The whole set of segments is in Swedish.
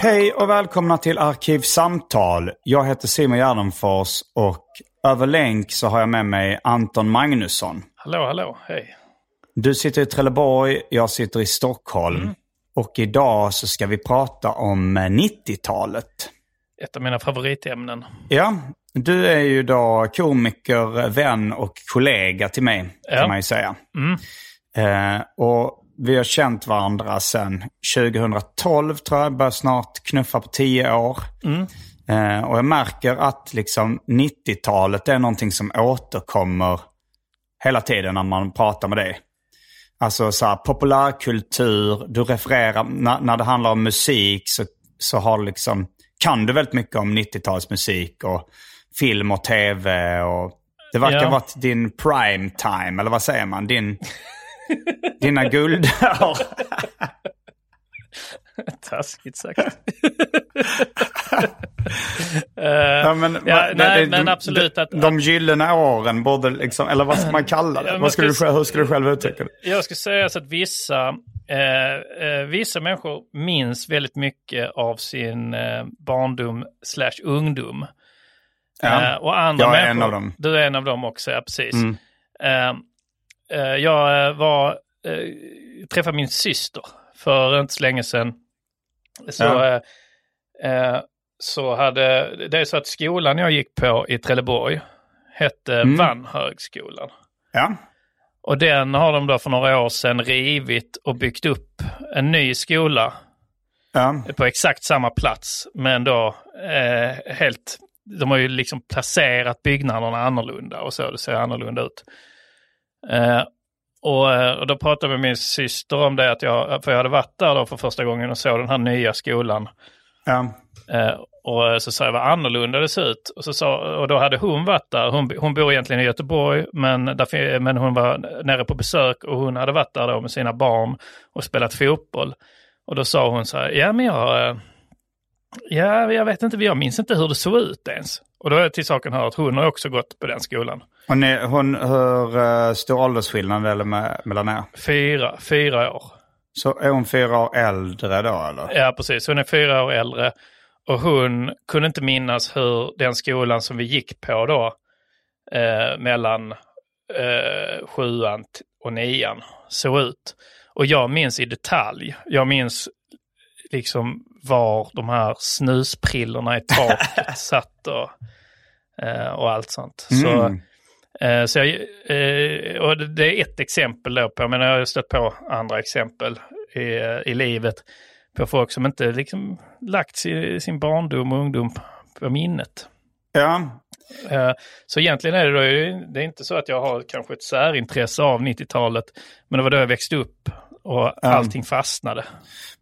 Hej och välkomna till Arkivsamtal. Jag heter Simon Gärdenfors och över länk så har jag med mig Anton Magnusson. Hallå, hallå, hej. Du sitter i Trelleborg, jag sitter i Stockholm. Mm. Och idag så ska vi prata om 90-talet. Ett av mina favoritämnen. Ja, du är ju då komiker, vän och kollega till mig Ja. kan man ju säga. Eh, och vi har känt varandra sedan 2012 tror jag, börjar snart knuffa på 10 år. Eh, och jag märker att liksom 90-talet är någonting som återkommer hela tiden när man pratar med dig. Alltså så här, populärkultur, du refererar, när, när det handlar om musik så, så har liksom, kan du väldigt mycket om 90-talsmusik och film och tv och det verkar Ja. vara din prime time, eller vad säger man? Din, dina guldår. Taskigt sagt. Ja, men, Ja, nej, de- men absolut De, att- de gyllene åren borde liksom, eller vad ska man kalla det? Vad skulle du, ska- själv- hur skulle du själv uttrycka det? Jag skulle säga så att vissa, eh, eh, vissa människor minns väldigt mycket av sin eh, barndom slash ungdom. Ja. Eh, och andra Jag är människor, en av dem. Du är en av dem också, ja precis. Mm. Eh, jag eh, var, eh, träffade min syster för inte så länge sedan. Så, Ja. så hade, det är så att skolan jag gick på i Trelleborg hette Mm. Vannhögskolan. Ja, Och den har de då för några år sedan rivit och byggt upp en ny skola ja, på exakt samma plats. Men då eh, helt, de har ju liksom placerat byggnaderna annorlunda och så, det ser annorlunda ut. Eh, och, eh, och då pratade med min syster om det, att jag, för jag hade varit där då för första gången och såg den här nya skolan. ja. Eh, och så sa jag vad annorlunda det ser ut. Och, så sa, och då hade hon varit där. Hon, hon bor egentligen i Göteborg, men, därför, men hon var nere på besök och hon hade varit där då med sina barn och spelat fotboll. Och då sa hon så här, ja men jag, eh, ja jag vet inte, jag minns inte hur det såg ut ens. Och då är till saken hör att hon har också gått på den skolan. Och ni, hon, hur uh, stor åldersskillnad är det med, mellan er? Fyra, fyra år. Så är hon fyra år äldre då eller? Ja, precis. Hon är fyra år äldre. Och hon kunde inte minnas hur den skolan som vi gick på då, eh, mellan eh, sjuan och nian, såg ut. Och jag minns i detalj. Jag minns liksom var de här snusprillorna i taket satt och, eh, och allt sånt. Så, Mm. eh, så jag, eh, och det- är ett exempel då på, men jag har stött på andra exempel i, i livet på folk som inte liksom lagt sin, barndom och ungdom på minnet. Ja, Så egentligen är det då, det är inte så att jag har kanske ett särintresse av 90-talet, men det var då jag växte upp och allting fastnade.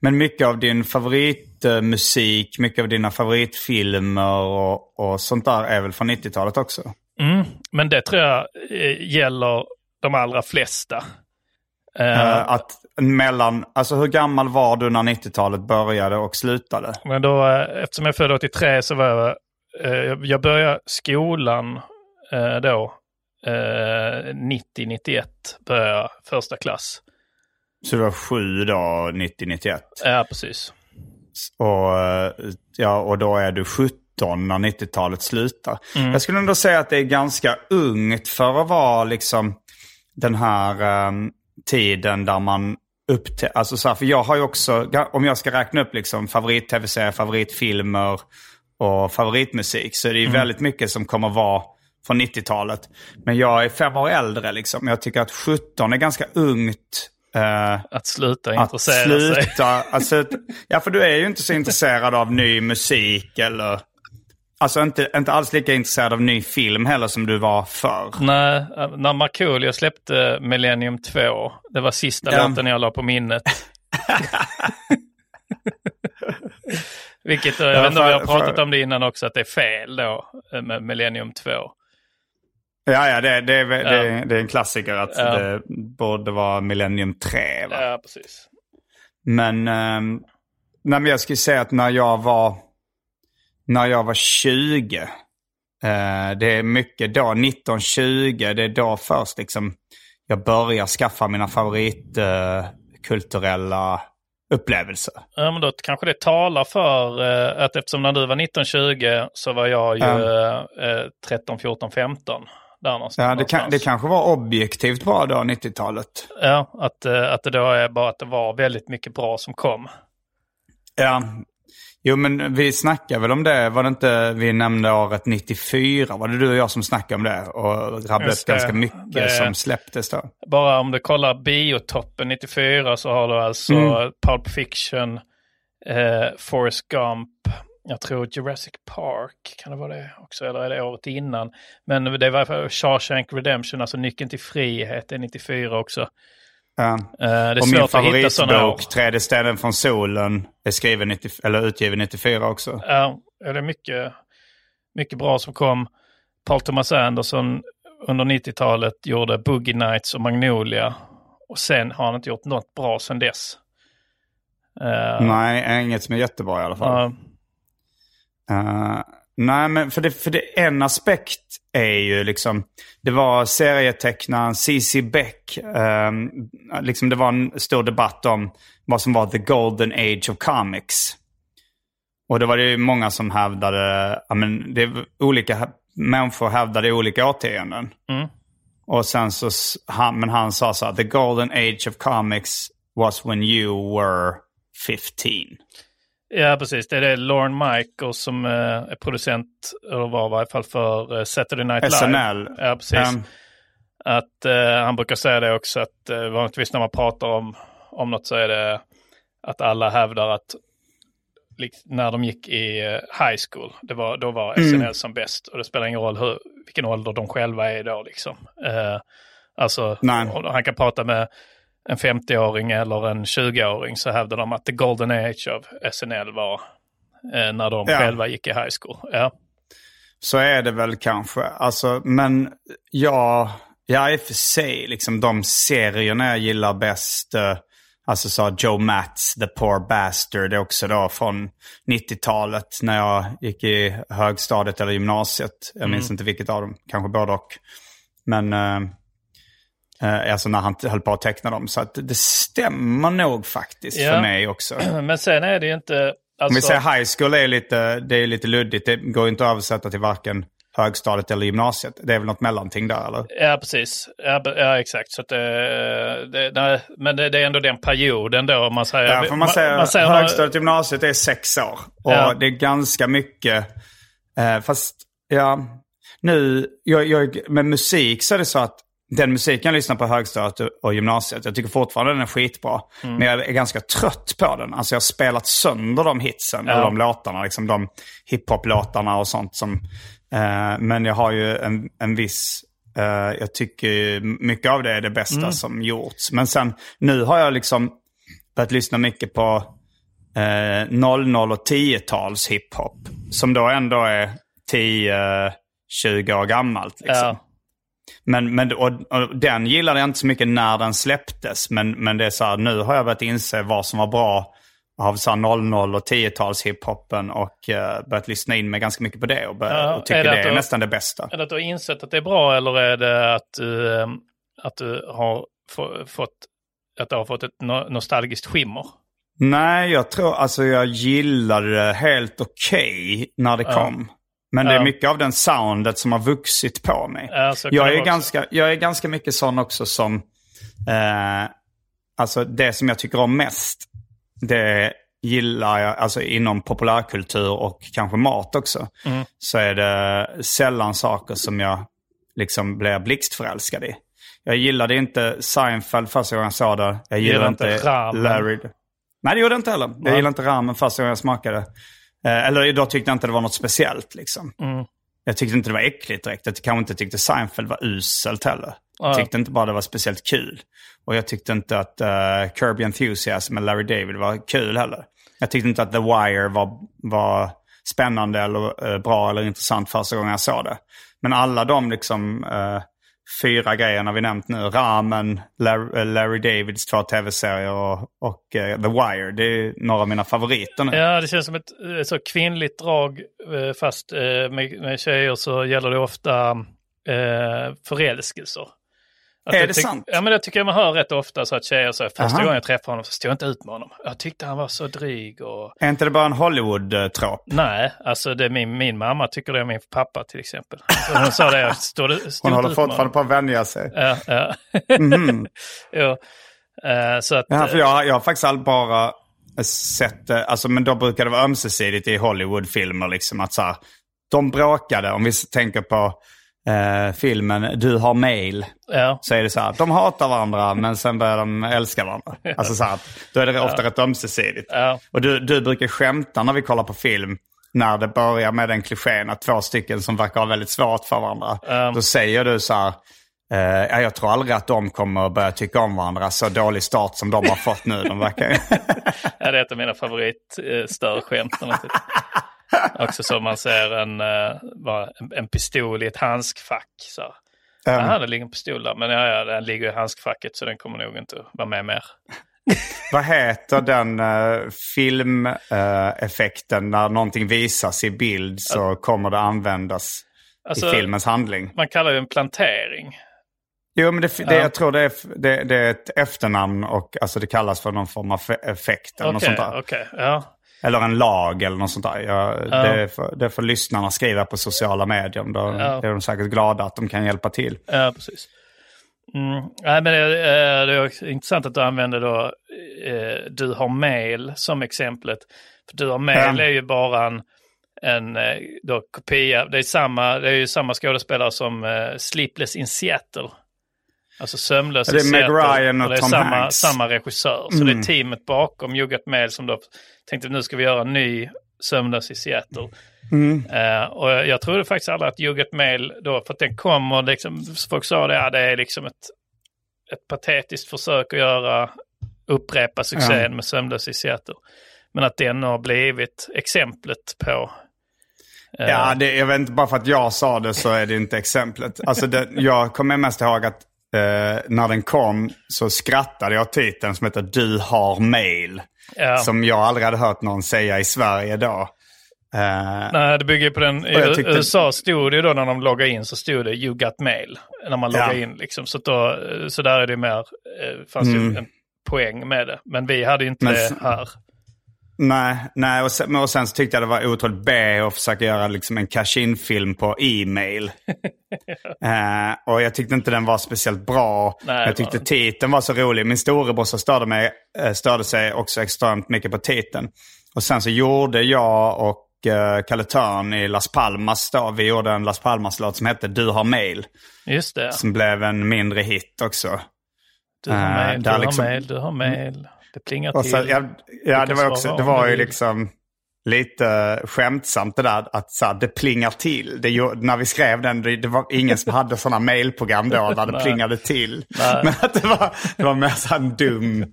men mycket av din favoritmusik, mycket av dina favoritfilmer och, och sånt där är väl från 90-talet också? Mm, men det tror jag eh, gäller de allra flesta. Uh, att mellan, alltså hur gammal var du när 90-talet började och slutade? Men då, eh, eftersom jag är född 83 så var jag, uh, jag började skolan uh, då, 90-91 började jag första klass. Så du var sju då, 90-91? Ja, precis. Och, ja, och då är du 17 när 90-talet slutar. Mm. Jag skulle ändå säga att det är ganska ungt för att vara liksom den här um, tiden där man upptäcker, alltså så här, för jag har ju också, om jag ska räkna upp liksom favorit-tv-serier, favoritfilmer och favoritmusik så är det ju mm. väldigt mycket som kommer vara från 90-talet. Men jag är fem år äldre liksom. Jag tycker att 17 är ganska ungt. Eh, att sluta intressera att sluta, sig. Alltså, ja, för du är ju inte så intresserad av ny musik eller Alltså inte, inte alls lika intresserad av ny film heller som du var förr. Nej, när Markoolio släppte Millennium 2, det var sista ja. låten jag la på minnet. Vilket, jag vet inte om vi har pratat om det innan också, att det är fel då eh, med Millennium 2. Ja, ja, det, det, det, ja. det är en klassiker att ja. det borde vara Millennium 3. Va? Ja, precis. Men, um, nej, men jag skulle säga att när jag var när jag var 20. Eh, det är mycket då, 1920, det är då först liksom jag börjar skaffa mina favoritkulturella eh, upplevelser. Ja, men då kanske det talar för eh, att eftersom när du var 1920 så var jag ju mm. 13, 14, 15. Där någonstans. Ja, det, kan, det kanske var objektivt bra då, 90-talet. Ja, att, eh, att det då är bara att det var väldigt mycket bra som kom. Ja, Jo, men vi snackade väl om det. Var det inte vi nämnde året 94? Var det du och jag som snackade om det? Och rabblade upp ganska mycket det, som släpptes då. Bara om du kollar biotoppen 94 så har du alltså mm. Pulp Fiction, eh, Forrest Gump, jag tror Jurassic Park, kan det vara det också? Eller är det året innan? Men det var Shawshank Redemption, alltså Nyckeln till frihet, är 94 också. Ja. Uh, det är och min favoritbok, Tredje ställen från solen, är skriven 90, eller utgiven 94 också. Ja, det är mycket, mycket bra som kom. Paul Thomas Anderson under 90-talet gjorde Boogie Nights och Magnolia. Och sen har han inte gjort något bra sen dess. Uh, Nej, inget som är jättebra i alla fall. Uh, Nej, men för det, för det en aspekt är ju liksom, det var serietecknaren C.C. Beck, um, liksom det var en stor debatt om vad som var the golden age of comics. Och det var det ju många som hävdade, ja men det olika människor hävdade olika årtionden. Mm. Och sen så, han, men han sa så här, the golden age of comics was when you were 15. Ja, precis. Det är det Lauren Michaels som eh, är producent, eller var i varje fall för eh, Saturday Night Live. SNL. Ja, precis. Um. Att uh, han brukar säga det också att uh, vanligtvis när man pratar om, om något så är det att alla hävdar att när de gick i high school, det var, då var SNL mm. som bäst. Och det spelar ingen roll hur, vilken ålder de själva är då liksom. Uh, alltså, han kan prata med en 50-åring eller en 20-åring så hävdar de att the golden age of SNL var eh, när de ja. själva gick i high school. Ja. Så är det väl kanske. Alltså, men ja, ja, i och för sig, liksom de serierna jag gillar bäst. Eh, alltså så Joe Matts, The Poor Bastard, det är också då från 90-talet när jag gick i högstadiet eller gymnasiet. Jag minns mm. inte vilket av dem, kanske både och. Men eh, alltså när han höll på att teckna dem. Så att det stämmer nog faktiskt ja. för mig också. Men sen är det ju inte... Alltså... Om vi säger high school är lite, det är lite luddigt. Det går inte att översätta till varken högstadiet eller gymnasiet. Det är väl något mellanting där eller? Ja, precis. Ja, ja exakt. Så det, det, nej, men det, det, är ändå den perioden då. Man säger, ja, för man säger, man säger högstadiet och gymnasiet är sex år. Och ja. det är ganska mycket. Eh, fast ja, nu, jag, jag, med musik så är det så att den musiken jag lyssnar på högstadiet och gymnasiet, jag tycker fortfarande den är skitbra. Mm. Men jag är ganska trött på den. Alltså jag har spelat sönder de hitsen, ja. eller de låtarna, liksom de hiphop-låtarna och sånt. Som, eh, men jag har ju en, en viss, eh, jag tycker mycket av det är det bästa mm. som gjorts. Men sen, nu har jag liksom börjat lyssna mycket på eh, 00 och 10-tals hiphop. Som då ändå är 10 20 år gammalt. Liksom. Ja. Men, men och, och den gillade jag inte så mycket när den släpptes. Men, men det är så här, nu har jag börjat inse vad som var bra av så här 00 och 10-tals hiphopen och uh, börjat lyssna in mig ganska mycket på det och, bör, Ja, och tycker är det det, är du- nästan det bästa. Är det att du har insett att det är bra eller är det att du, eh, att du har få, fått, att det har fått ett no nostalgiskt skimmer? Nej, jag tror alltså jag gillade det helt okej när det kom. Men det är mycket av den soundet som har vuxit på mig. Jag, är ganska, jag är ganska mycket sån också som... Eh, alltså det som jag tycker om mest, det gillar jag alltså inom populärkultur och kanske mat också. Mm. Så är det sällan saker som jag liksom blir blixtförälskad i. Jag gillade inte Seinfeld första gången jag såg det. Jag gillade Gillar inte inte? Larry. Nej, det gjorde jag inte heller. Jag gillade inte ramen första gången jag smakade. Eh, eller då tyckte jag inte det var något speciellt liksom. Mm. Jag tyckte inte det var äckligt direkt. Jag kanske inte tyckte Seinfeld var uselt heller. Ja. Jag tyckte inte bara det var speciellt kul. Och jag tyckte inte att uh, Kirby Enthusiasm med Larry David var kul heller. Jag tyckte inte att The Wire var, var spännande eller eh, bra eller intressant första gången jag såg det. Men alla de liksom eh, fyra grejerna vi nämnt nu, Ramen, Larry, eh, Larry Davids två tv-serier och, och uh, The Wire, det är några av mina favoriter nu. Ja, det känns som ett så kvinnligt drag. Eh, fast med, med tjejer så gäller det ofta eh, förälskelser. Att Är det tyck- sant? Ja, men det tycker jag man hör rätt ofta. Så att tjejer säger, första Aha. gången jag träffade honom så stod jag inte ut med honom. Jag tyckte han var så dryg och... Är inte det bara en Hollywood-trop? Nej, alltså det min, min mamma tycker det är min pappa till exempel. Så Hon sa det, jag stod, stod Hon håller fortfarande på att vänja sig. Ja, ja. Mhm. jo. Eh, så att... Ja, för jag, jag har faktiskt all bara sett alltså, men då brukar det vara ömsesidigt i Hollywoodfilmer. Liksom, att så här, de bråkade, om vi tänker på eh, filmen Du har mail. ja. Så är det så här, de hatar varandra men sen börjar de älska varandra. Alltså så här, då är det ofta rätt ömsesidigt. Ja. Och du, du brukar skämta när vi kollar på film. När det börjar med den klichén att två stycken som verkar ha väldigt svårt för varandra. Då säger du så här, eh, ja, jag tror aldrig att de kommer att börja tycka om varandra. Så dålig start som de har fått nu. De verkar... Ja, det är ett av mina favoritstörskämt. Också så man ser en, eh, en, en pistol i ett handskfack. Så. Ehm, Jaha, det ligger en pistol där. Men ja, ja, den ligger i handskfacket så den kommer nog inte att vara med mer. vad heter den uh, filmeffekten när någonting visas i bild så kommer det användas Alltså, i filmens handling? Man kallar det en plantering. Jo, men det, det, Ja. jag tror det är, det, det är ett efternamn och alltså det kallas för någon form av fe- effekt eller något Okej, sånt där. okej. Ja. Eller en lag eller något sånt där. Jag, Ja. det, får, det får lyssnarna skriva på sociala medier. Då Ja. är de säkert glada att de kan hjälpa till. Ja, precis. Mm. Nej, men det, eh, det är intressant att du använder då eh, du har mail som exemplet. För du har mail är ju bara en, en eh, då, kopia. Det är, samma, det är ju samma skådespelare som eh, Sleepless in Seattle. Alltså Sömnlös Det är Meg. Ryan och det är Tom samma, Hanks. samma regissör. Så det är teamet bakom Got Mail som då tänkte nu ska vi göra en ny Sömnlös i Seattle. Eh, och jag trodde faktiskt aldrig att Got Mail då, för att den kommer, liksom, folk sa det, ja, det är liksom ett, ett patetiskt försök att göra, upprepa succén Ja. med Sömnlös i Seattle. Men att den har blivit exemplet på... eh, Ja, det, jag vet inte, bara för att jag sa det så är det inte exemplet. Alltså det, jag kommer mest ihåg att eh, när den kom så skrattade jag åt titeln som heter Du har mail. ja. Som jag aldrig hade hört någon säga i Sverige då. Eh, Nej, det bygger på den. I tyckte- USA stod det ju då när de loggade in så stod det You got mail. När man loggar Ja. in liksom. Så, då, så där är det mer, eh, fanns ju en poäng med det. Men vi hade ju inte Mm. Men det här. Nej, nej och, sen, och sen så tyckte jag det var otroligt B att försöka göra liksom en cash-in-film på e-mail. Eh, och jag tyckte inte den var speciellt bra. Nej, jag tyckte var- titeln var så rolig. Min storebrorsa störde, mig, eh, störde sig också extremt mycket på titeln. Och sen så gjorde jag och eh, Kalle Törn i Las Palmas då, vi gjorde en Las Palmas-låt som hette Du har mail. Just det. Som blev en mindre hit också. Du har Eh, mail, du där har liksom- mail, du har mail. Det plingar Och till. så, ja, ja, det var, också, det var ju liksom lite skämtsamt det där att så här, det plingar till. Det, när vi skrev den, det, var ingen som hade sådana mailprogram då där det plingade till. Nej. Men att det var, det var mer så här en dum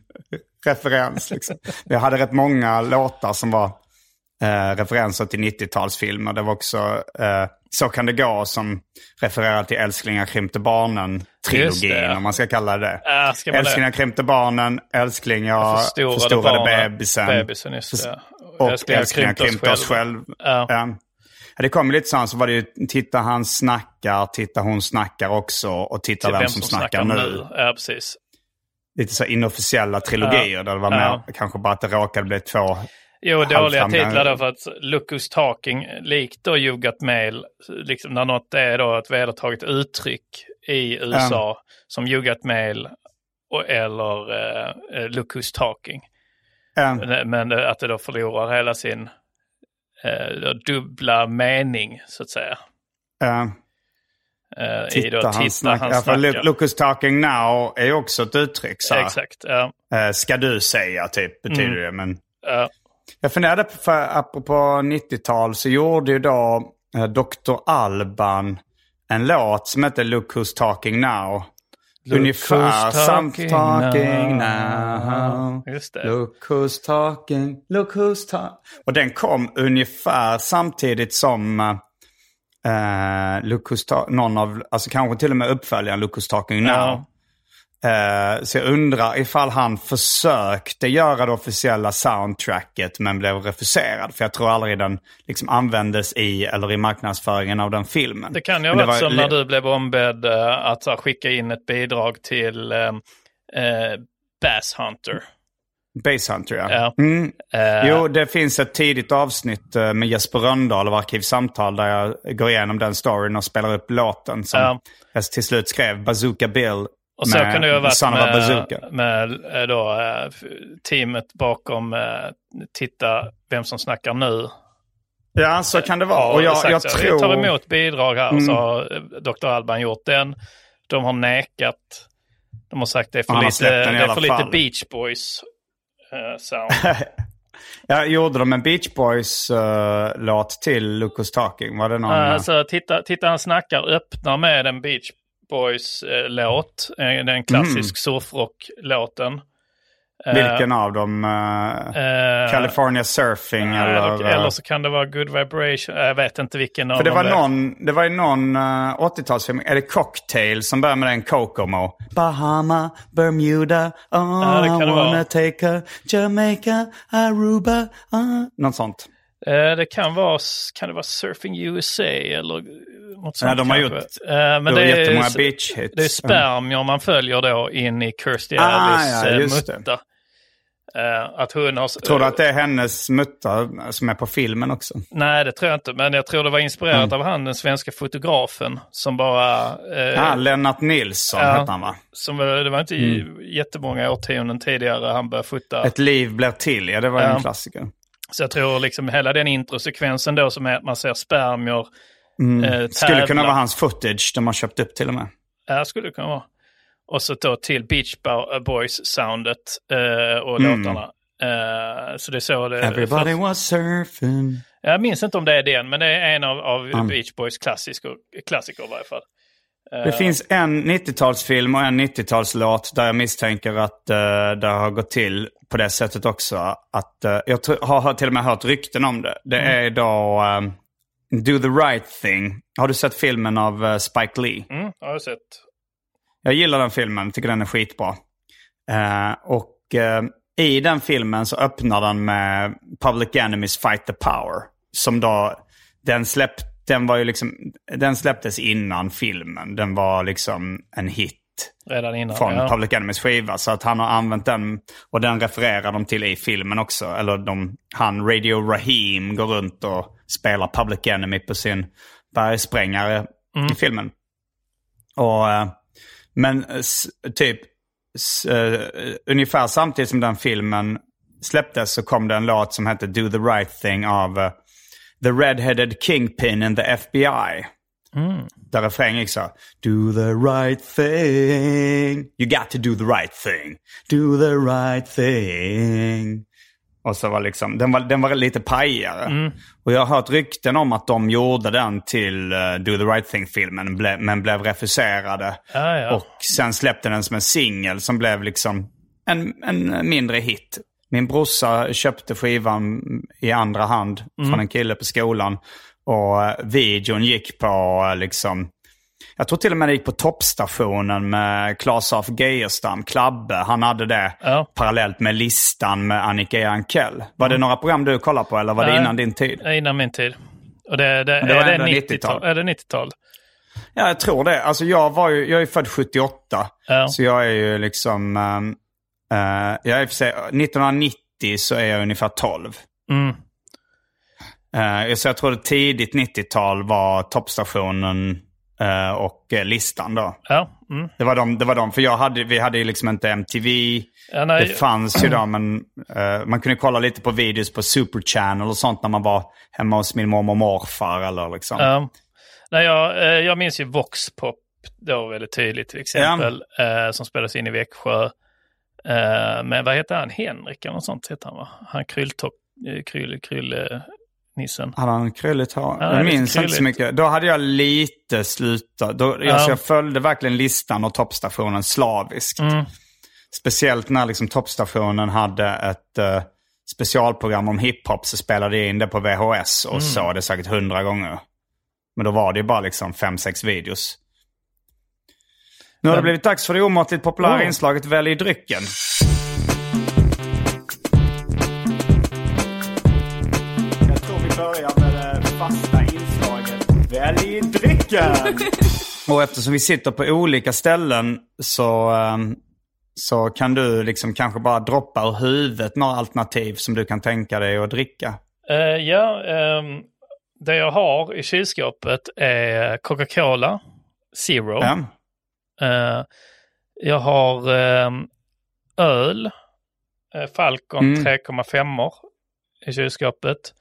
referens. Liksom. Vi hade rätt många låtar som var eh, referenser till 90-talsfilmer. Det var också eh, Så kan det gå som refererar till Älsklingar krympte barnen-trilogin, om man ska kalla det. Äh, ska det? Älsklingar krympte barnen, Älskling jag Förstorade förstorade, barnen, bebisen. bebisen, just det. Och Älsklingar Älsklingar krympte oss oss själv. själv. Ja. Ja. Ja, det kom lite sånt, så var det ju Titta han snackar, Titta hon snackar också och Titta Till vem, som, snackar, nu. Ja, precis. Lite så inofficiella trilogier där det var Ja. mer kanske bara att det råkade bli två Jo, dåliga titlar då för att Who's Talking, likt då You Got Mail, liksom när något är då ett vedertaget uttryck i USA som You Got Mail och, eller uh, Look Who's Talking. Ja. Men, det- att det då förlorar hela sin eh, då dubbla mening, så att säga. Ja. Eh, I Titta, då, han titta, snackar. han Ja, för snackar. Lu- Lucas talking now är också ett uttryck. Så. Exakt, ja. Eh, ska du säga typ, betyder Mm. det. Men ja. Jag funderade på, för apropå 90-tal så gjorde ju då eh, Dr. Alban en låt som heter Look Who's Talking Now. Look Ungefär who's talking talking now. now. Just det. Look who's talking, look who's talking. Och den kom ungefär samtidigt som Look who's ta- någon av, alltså kanske till och med uppföljaren Look who's talking now. Ja. Eh, så jag undrar ifall han försökte göra det officiella soundtracket men blev refuserad. För jag tror aldrig den liksom användes i eller i marknadsföringen av den filmen. Det kan ju ha varit var som när du blev ombedd eh, att så, skicka in ett bidrag till eh, Bass Hunter. Base Hunter ja. Ja. Mm. Jo, det finns ett tidigt avsnitt med Jesper Rönndahl av Arkivsamtal där jag går igenom den storyn och spelar upp låten som Ja. jag till slut skrev, Bazooka Bill. Och så kan det ju ha varit med, Bazooka. med eh, då, eh, teamet bakom eh, Titta vem som snackar nu. Ja, så kan det vara. Ja, och jag, jag tror... Mm. Vi tar emot bidrag här och så har eh, Dr. Alban gjort den. De har nekat. De har sagt det är för har lite, det är för lite. Beach Boys eh, sound. Jag gjorde de en Beach Boys-låt till Lucas Talking? Var det någon? Uh, alltså, titta, titta han snackar öppnar med en Beach Boys-låt. Uh, den klassisk surfrock-låten. Eh, Vilken av dem? eh, eh, California Surfing nej, eller? eh, eller så kan det vara Good Vibration. Jag vet inte vilken av För det var någon, det var ju någon uh, 80-talsfilm, är det Cocktail som börjar med den Kokomo? Bahama, Bermuda, oh, I wanna vara. take her, Jamaica, Aruba, uh. Något sånt. Eh, det kan vara, kan det vara Surfing USA eller något sånt Ja, de har kanske. gjort- Eh, men det är, jättemånga beach hits. Det är spermier man följer då in i Kirstie Ah, Allys ja, eh, mutta. Att hon har... Tror du att det är hennes mutta som är på filmen också? Nej, det tror jag inte. Men jag tror det var inspirerat Mm. av han, den svenska fotografen, som bara... Eh, Ja, Lennart Nilsson Ja. hette han va? som, det var inte jättemånga årtionden tidigare han började fota. Mm. Ett liv blir till, ja det var en klassiker. Så jag tror liksom hela den introsekvensen då som är att man ser spermier eh, Mm. Skulle kunna vara hans footage de har köpt upp till och med. Ja, skulle det kunna vara. Och så då till Beach Bo- Boys-soundet eh, och Mm. låtarna. Eh, så det är så det... Everybody för- was surfing. Jag minns inte om det är den, men det är en av, av Mm. Beach Boys klassiker, klassiker i varje fall. Det finns en 90-talsfilm och en 90-talslåt där jag misstänker att uh, det har gått till på det sättet också. Att, eh, jag har till och med hört rykten om det. Det är då ehm, Do the right thing. Har du sett filmen av eh, Spike Lee? Mm, har jag sett. Jag gillar den filmen, tycker den är skitbra. Eh, och eh, i den filmen så öppnar den med Public Enemies Fight the Power. Som då, den, släpp, den, var ju liksom, den släpptes innan filmen. Den var liksom en hit Redan innan. från ja. Public Enemies skiva. Så att han har använt den och den refererar de till i filmen också. Eller de, han, Radio Rahim, går runt och spelar Public Enemy på sin bergsprängare i filmen. Och, eh, men typ eh, ungefär samtidigt som den filmen släpptes så kom det en låt som hette Do the right thing av eh, The Redheaded Kingpin in the FBI. Där refrängen gick så. Do the right thing. You got to do the right thing. Do the right thing. Och så var liksom, den var, den var lite pajigare. Och jag har hört rykten om att de gjorde den till eh, Do the right thing-filmen, ble, men blev refuserade. Ja, ja. Och sen släppte den som en singel som blev liksom en, en mindre hit. Min brorsa köpte skivan i andra hand från en kille på skolan. Och eh, videon gick på eh, liksom... Jag tror till och med det gick på toppstationen med Claes af Geijerstam, Klabbe. Han hade det Ja. parallellt med listan med Annika Jankell. Var det några program du kollade på eller var det Nej. innan din tid? Innan min tid. Och det, det, det var är, det ändå 90-tal? 90-tal. är det 90-tal? Ja, jag tror det. Alltså jag, var ju, jag är född 78. Ja. Så jag är ju liksom... eh, jag är för sig, 1990 så är jag ungefär 12. Mm. Eh, så jag tror det tidigt 90-tal var toppstationen eh, och listan då. Ja. Mm. Det var de, det var de för jag hade, vi hade ju liksom inte MTV. Ja, Det fanns ju då, men eh, man kunde kolla lite på videos på Super Channel och sånt när man var hemma hos min mormor och morfar. Eller liksom. Ja. Nej, jag, jag minns ju Voxpop då väldigt tydligt till exempel. Eh, som spelades in i Växjö. Eh, men vad heter han? Henrik eller något sånt heter han va? Han krylltopp, eh, kryll, kryll, nissen. Hade han krylligt hår? Ja, jag minns inte så mycket. Då hade jag lite slutat. Då, Ja. alltså jag följde verkligen listan och toppstationen slaviskt. Mm. Speciellt när liksom toppstationen hade ett eh, specialprogram om hiphop så spelade jag in det på VHS och Mm. såg det säkert hundra gånger. Men då var det ju bara liksom fem, sex videos. Nu har det blivit dags för det omåttligt populära Oh. inslaget Välj drycken. Jag tror vi börjar med det fasta inslaget Välj drycken! och eftersom vi sitter på olika ställen så, ehm, så kan du liksom kanske bara droppa ur huvudet några alternativ som du kan tänka dig att dricka. Eh, ja, ehm, det jag har i kylskåpet är Coca-Cola Zero. Ja. Eh, jag har ehm, öl, eh, Falcon Mm. 3,5 i kylskåpet.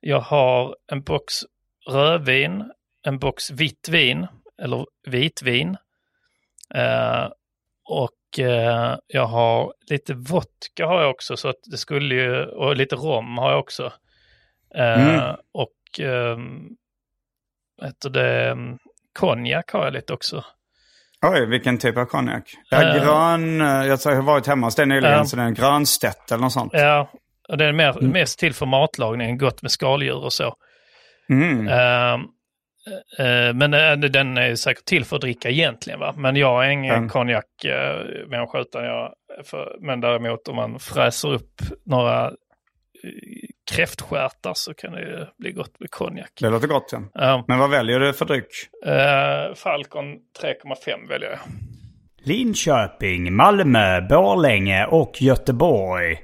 Jag har en box rödvin, en box vitt vin, eller vitvin. Eh, och eh, jag har lite vodka har jag också, så att det skulle ju, och lite rom har jag också. Eh, Mm. Och um, heter det, um, konjak har jag lite också. Oj, vilken typ av konjak? Ja, Eh. grön, eh, jag har varit hemma hos dig nyligen, Ja. så det är en grönstett eller något sånt. Ja, och det är mer, Mm. mest till för matlagning, gott med skaldjur och så. Mm. Ehm, eh, men den är säkert till för att dricka egentligen va. Men jag är ingen Mm. konjakmänniska utan jag, för, men däremot om man fräser upp några kräftstjärtar så kan det ju bli gott med konjak. Det låter gott. Ja. Ja. Men vad väljer du för dryck? Eh, Falcon 3,5 väljer jag. Linköping, Malmö, Borlänge och Göteborg.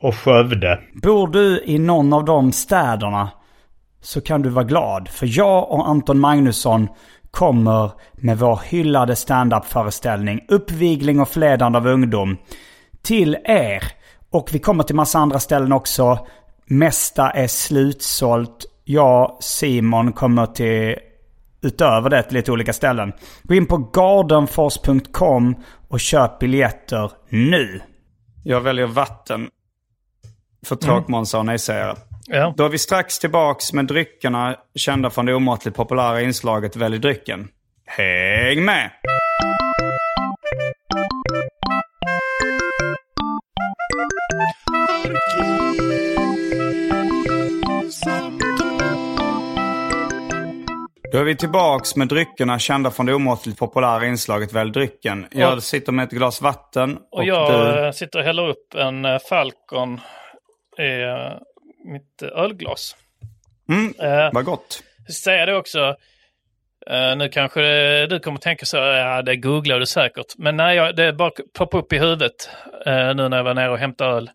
Och Skövde. Bor du i någon av de städerna så kan du vara glad. För jag och Anton Magnusson kommer med vår hyllade standup-föreställning Uppvigling och förledande av ungdom till er. Och vi kommer till massa andra ställen också. Mesta är slutsålt. Jag, Simon, kommer till utöver det till lite olika ställen. Gå in på gardenfors.com och köp biljetter nu. Jag väljer vatten för tråkmånsar och nejsägare. Ja. Då är vi strax tillbaks med dryckerna kända från det omåttligt populära inslaget Välj drycken. Häng med! Då är vi tillbaks med dryckerna kända från det omåttligt populära inslaget Välj drycken. Jag Och- sitter med ett glas vatten och, Och jag du... eh, sitter och häller upp en eh, Falcon i eh, mitt ölglas. Mm, Eh, vad gott. Jag säga det också. Eh, nu kanske du kommer tänka så, ja det googlar du säkert. Men nej, jag, det bara poppar upp i huvudet eh, nu när jag var nere och hämtade öl.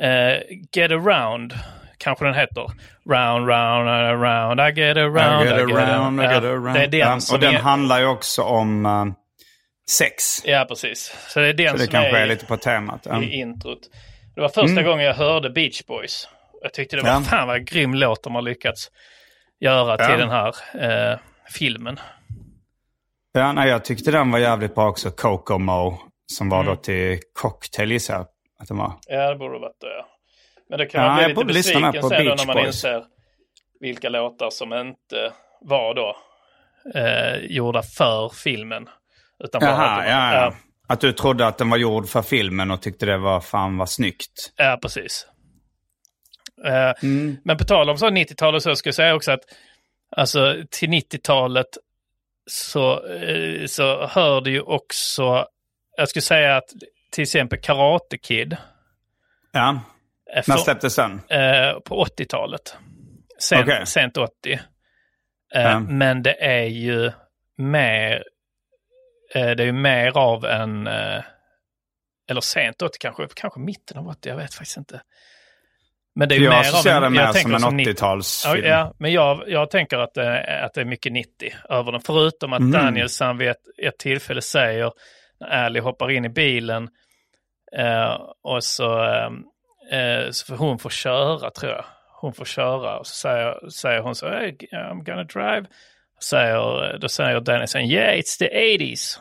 Eh, get around, kanske den heter. Round, round, uh, round, I get around, I get I get around, I get around. Det är den som och den är, handlar ju också om eh, sex. Ja, precis. Så det är den Så det som kanske är, är lite på temat. Ja. i introt. Det var första gången jag hörde Beach Boys. Jag tyckte det var Mm. Ja. fan vad grym låt de har lyckats göra till Ja. den här filmen. Ja, nej, jag tyckte den var jävligt bra också. Kokomo. Som var Mm. då till cocktail gissar jag att den var. Ja, det borde varit det. Ja. Men det kan Ja, man bli lite besviken på sen då när man Boys. inser vilka låtar som inte var då eh, gjorda för filmen. Utan bara Jaha, att de- ja, ja. Att du trodde att den var gjord för filmen och tyckte det var fan var snyggt. Ja, precis. Eh, Men på tal om så 90-tal och så ska jag säga också att alltså till 90-talet så, eh, så hör det ju också, jag skulle säga att till exempel Karate Kid. Ja. eh, När släpptes den? eh, på 80-talet. Sent, Okej. sent 80. Eh, Ja. Men det är ju mer, eh, det är ju mer av en, eh, eller sent 80 kanske, kanske mitten av 80, jag vet faktiskt inte. Men det är ju Jag associerar det mer som en 90 80-talsfilm. Ja, ja, men jag, jag tänker att det, att det är mycket 90 över den. Förutom att Mm. Danielsson vid ett, ett tillfälle säger, när Ali hoppar in i bilen eh, och så, eh, eh, så får hon får köra tror jag. Hon får köra och så säger, säger hon så, hey, I'm gonna drive. Säger, då säger Danielsson, yeah it's the 80s.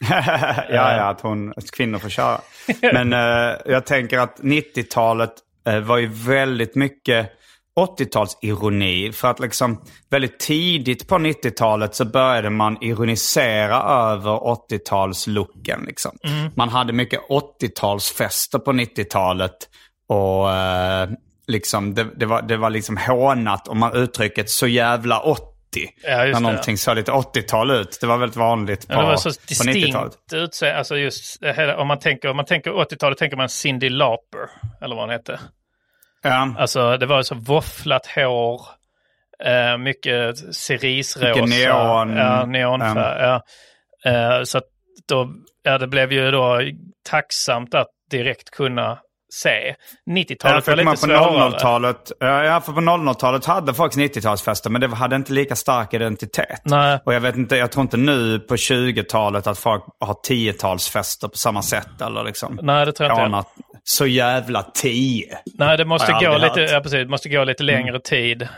ja, ja, att, hon, att kvinnor får köra. Men eh, jag tänker att 90-talet eh, var ju väldigt mycket 80-talsironi. För att liksom väldigt tidigt på 90-talet så började man ironisera över 80-talslooken. Liksom. Man hade mycket 80-talsfester på 90-talet. Och eh, liksom, det, det, var, det var liksom hånat om man uttrycket så jävla 80. Ja, när det. någonting såg lite 80-tal ut. Det var väldigt vanligt på, Ja, det var så på 90-talet. distinkt utseende. Alltså just om man tänker, om man tänker 80-talet tänker man Cyndi Lauper. Eller vad hon hette. Ja. Alltså det var så våfflat hår. Eh, mycket cerisrosa. Mycket neon. Ja, neonfärg. Ja. Eh, så att då, ja, det blev ju då tacksamt att direkt kunna se. 90-talet Ja, var lite på svårare. 00-talet, ja, för på 00-talet hade folk 90-talsfester men det hade inte lika stark identitet. Nej. Och jag vet inte, jag tror inte nu på 20-talet att folk har 10-talsfester på samma sätt eller liksom. Nej, det tror jag inte. Så jävla 10. Nej, det måste, gå lite, ja, precis, det måste gå lite längre tid.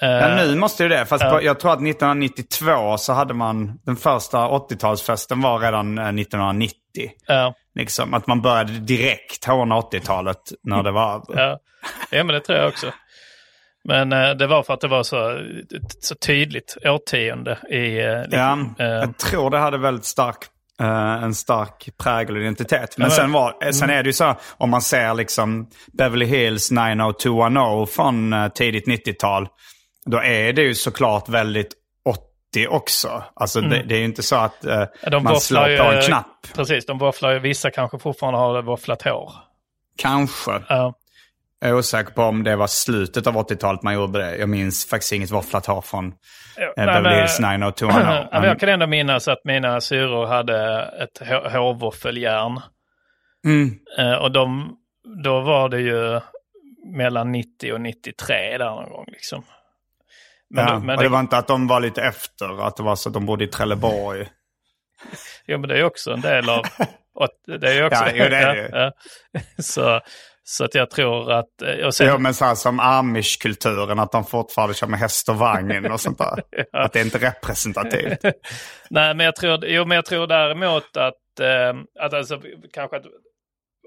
Ja, nu måste ju det. Fast på, jag tror att 1992 så hade man, den första 80-talsfesten var redan eh, 1990. Ja, Liksom, att man började direkt håna 80-talet när det var ja. ja, men det tror jag också. Men eh, det var för att det var så, så tydligt årtionde i... Eh, Ja, liksom, eh, jag tror det hade väldigt stark, eh, en stark prägel och identitet. Men men- sen, var, eh, sen är det ju så, om man ser liksom Beverly Hills 90210 från eh, tidigt 90-tal, då är det ju såklart väldigt 80 också. Alltså det, det är ju inte så att eh, Mm. de man slår på en knapp. Precis, de våfflar ju. Vissa kanske fortfarande har våfflat hår. Kanske. Ja. Jag är osäker på om det var slutet av 80-talet man gjorde det. Jag minns faktiskt inget våfflat hår från eh, Nej, Beverly Hills 90210. Ja, men Men- jag kan ändå minnas att mina syror hade ett hå- hårvåffeljärn. Mm. Eh, och de, då var det ju mellan 90 och 93 där någon gång. Liksom. Men, ja, men och det var inte att de var lite efter, att det var så att de bodde i Trelleborg. Jo, men det är också en del av... det är också, Ja, jo, det är det ju. ja, ja. så, så att jag tror att... Och sen, Jo, men så här som amish-kulturen, att de fortfarande kör med häst och vagn och sånt där. Att det är inte representativt. Nej, men jag tror, jo, men jag tror däremot att, eh, att alltså, kanske att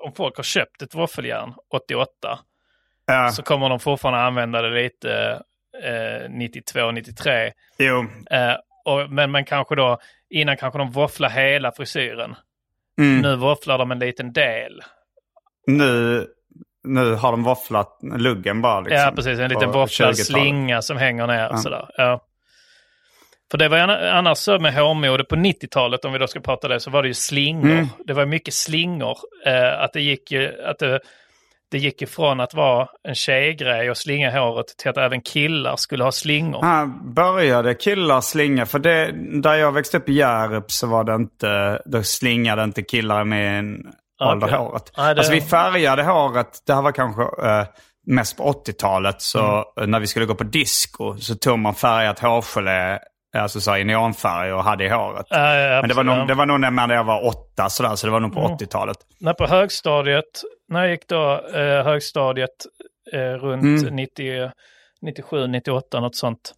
om folk har köpt ett våffeljärn 88 Ja, så kommer de fortfarande använda det lite eh, 92, 93. jo. Eh, och, men, men kanske då, innan kanske de våfflar hela frisyren. Mm. Nu våfflar de en liten del. Nu, nu har de våfflat luggen bara. Liksom, ja, precis. En liten våfflad 20-talet. slinga som hänger ner. Sådär. Ja. För det var annars så med hårmode på 90-talet, om vi då ska prata det, så var det ju slingor. Mm. Det var mycket slingor. Eh, att det gick ju, att det, det gick ifrån att vara en tjejgrej och slinga håret till att även killar skulle ha slingor. Här började killar slinga, för det, där jag växte upp i Hjärup så var det inte, då slingade inte killar med en ålder Okej. håret. Nej, det- Alltså vi färgade håret, det här var kanske eh, mest på 80-talet, så Mm. när vi skulle gå på disco så tog man färgat hårgelé, alltså så i neonfärg och hade i håret. Ja, Men det var, nog, det var nog när jag var åtta sådär, så det var nog på Mm. 80-talet. När på högstadiet, när jag gick då eh, högstadiet eh, runt Mm. 90, 97, 98 något sånt.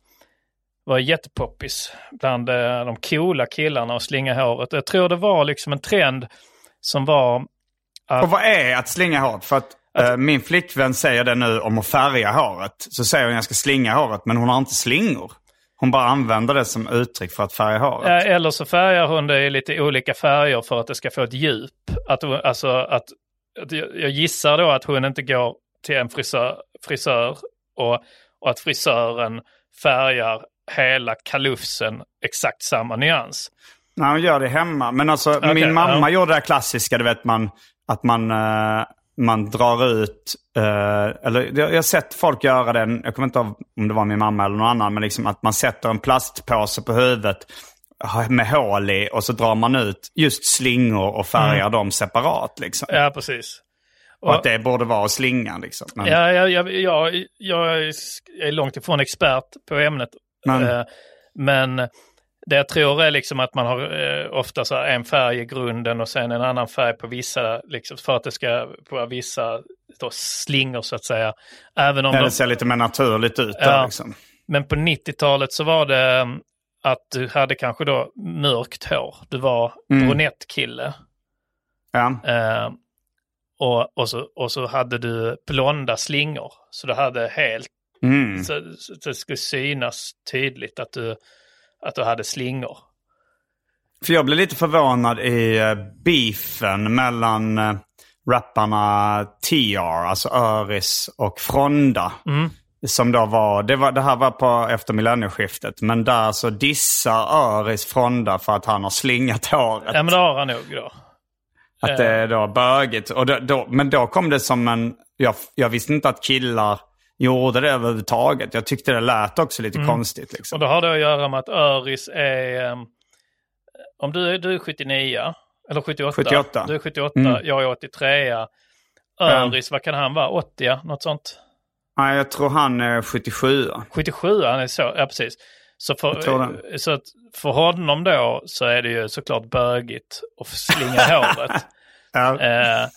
Var jättepoppis bland eh, de coola killarna att slinga håret. Jag tror det var liksom en trend som var Och vad är att slinga håret? För att eh, min flickvän säger det nu om att färga håret. Så säger hon att jag ska slinga håret, men hon har inte slingor. Hon bara använder det som uttryck för att färga håret. Ja, eller så färgar hon det i lite olika färger för att det ska få ett djup. Att, alltså, att, att jag gissar då att hon inte går till en frisör, frisör och, och att frisören färgar hela kalufsen exakt samma nyans. Nej, hon gör det hemma. Men alltså Okej, min mamma ja. gjorde det klassiska, du vet man, att man, eh, man drar ut, eh, eller jag, jag har sett folk göra det, jag kommer inte ihåg om det var min mamma eller någon annan, men liksom att man sätter en plastpåse på huvudet med hål i och så drar man ut just slingor och färgar dem separat. Liksom. Ja, precis. Och att det borde vara slingan. Liksom. Men, Ja, jag, jag, jag, jag är långt ifrån expert på ämnet. Men- Eh, Men det jag tror är liksom att man har eh, ofta så en färg i grunden och sen en annan färg på vissa, liksom, för att det ska vara vissa då, slingor så att säga. Även om Ja, de, det ser lite mer naturligt ut. Där, Ja. liksom. men på 90-talet så var det att du hade kanske då mörkt hår. Du var Mm. brunettkille. ja. Eh, och, och, så, och så hade du blonda slingor. Så du hade helt, Mm. så, så det skulle synas tydligt att du, att du hade slingor. För jag blev lite förvånad i eh, beefen mellan uh, rapparna TR, alltså Öris och Fronda. Mm. Som då var, det, var, det här var på efter millennieskiftet. Men där så dissar Öris Fronda för att han har slingat håret. Ja men det har han nog då. Att det är då bögigt. Och då, då, men då kom det som en... Jag, jag visste inte att killar gjorde det överhuvudtaget. Jag tyckte det lät också lite konstigt. Liksom. Och då har det att göra med att Öris är, um, om du, är- du är 79, eller 78. 78. Du är 78, Mm. jag är 83. Öris, vad kan han vara? 80, något sånt? Nej, jag tror han är 77. 77, han är så, ja precis. Så för, så att för honom då så är det ju såklart bögigt att slinga håret. Ja. Eh,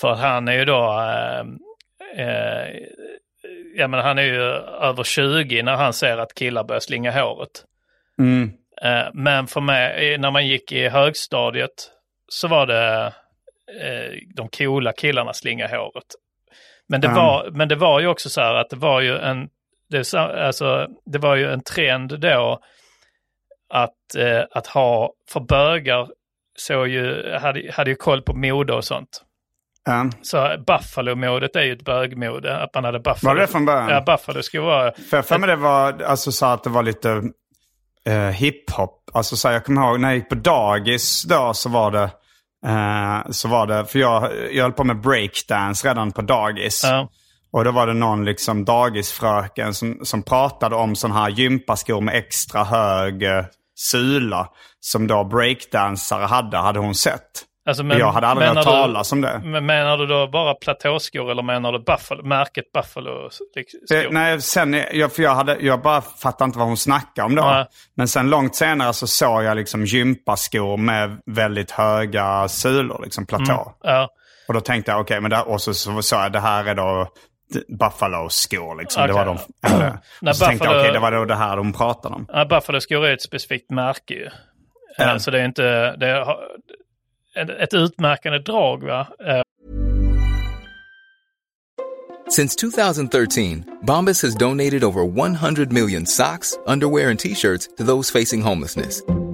för han är ju då, eh, eh, ja men han är ju över 20 när han ser att killar börjar slinga håret. Mm. Eh, men för mig, eh, när man gick i högstadiet så var det eh, de coola killarna slinga håret. Men det, var, men det var ju också så här att det var ju en, det, alltså, det var ju en trend då att, eh, att ha, för bögar så ju, hade, hade ju koll på mode och sånt. Ja. Så Buffalo-modet är ju ett bögmode, att man hade Buffalo. Var det från början? Ja, Buffalo skulle vara, För jag för mig det var, alltså så att det var lite eh, hiphop. Alltså så här, jag kommer ihåg när jag gick på dagis då så var det, eh, så var det, för jag, jag höll på med breakdance redan på dagis. ja, Och då var det någon liksom dagisfröken som, som pratade om sådana här gympaskor med extra hög eh, sula. Som då breakdansare hade, hade hon sett. Alltså, jag hade aldrig hört talas om det. Men menar du då bara platåskor eller menar du Buffalo, märket Buffalo? Eh, nej, sen, jag, för jag, hade, jag bara fattade inte vad hon snackade om då. Nej. Men sen långt senare så såg jag liksom gympaskor med väldigt höga sulor, liksom platå. Ja, Och då tänkte jag, okej, men där, och så, så sa jag det här är då Buffalo-skor. Liksom. Det Okej. var de, eller, och så tänkte jag, Buffalo- okej, det var då det här de pratade om. Buffalo-skor är ett specifikt märke ju. Eh, Så det är inte, det ett, utmärkande drag va? Eh, Since 2013, Bombas has donated over 100 million socks, underwear, and t shirts to those facing homelessness.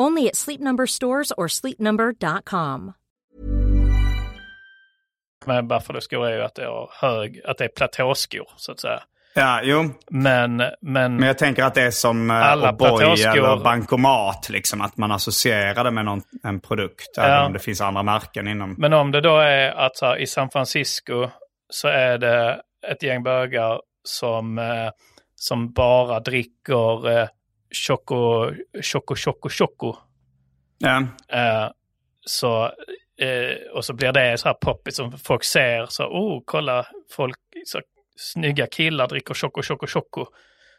Only at Sleep Number stores or sleepnumber.com. med Buffalo-skor är ju att det är hög, att det är platåskor så att säga. Ja, jo. Men, men, Men jag tänker att det är som eh, Alla O'boy eller bankomat. Liksom, att man associerar det med någon, en produkt. Även om det finns andra märken inom. men om det då är att så här, i San Francisco så är det ett gäng bögar som, eh, som bara dricker eh, choco, choco, choco, choco. Ja, Eh, så, eh, och så blir det så här poppigt som folk ser. Så, oh, kolla, folk, så, snygga killar dricker choco, choco, choco.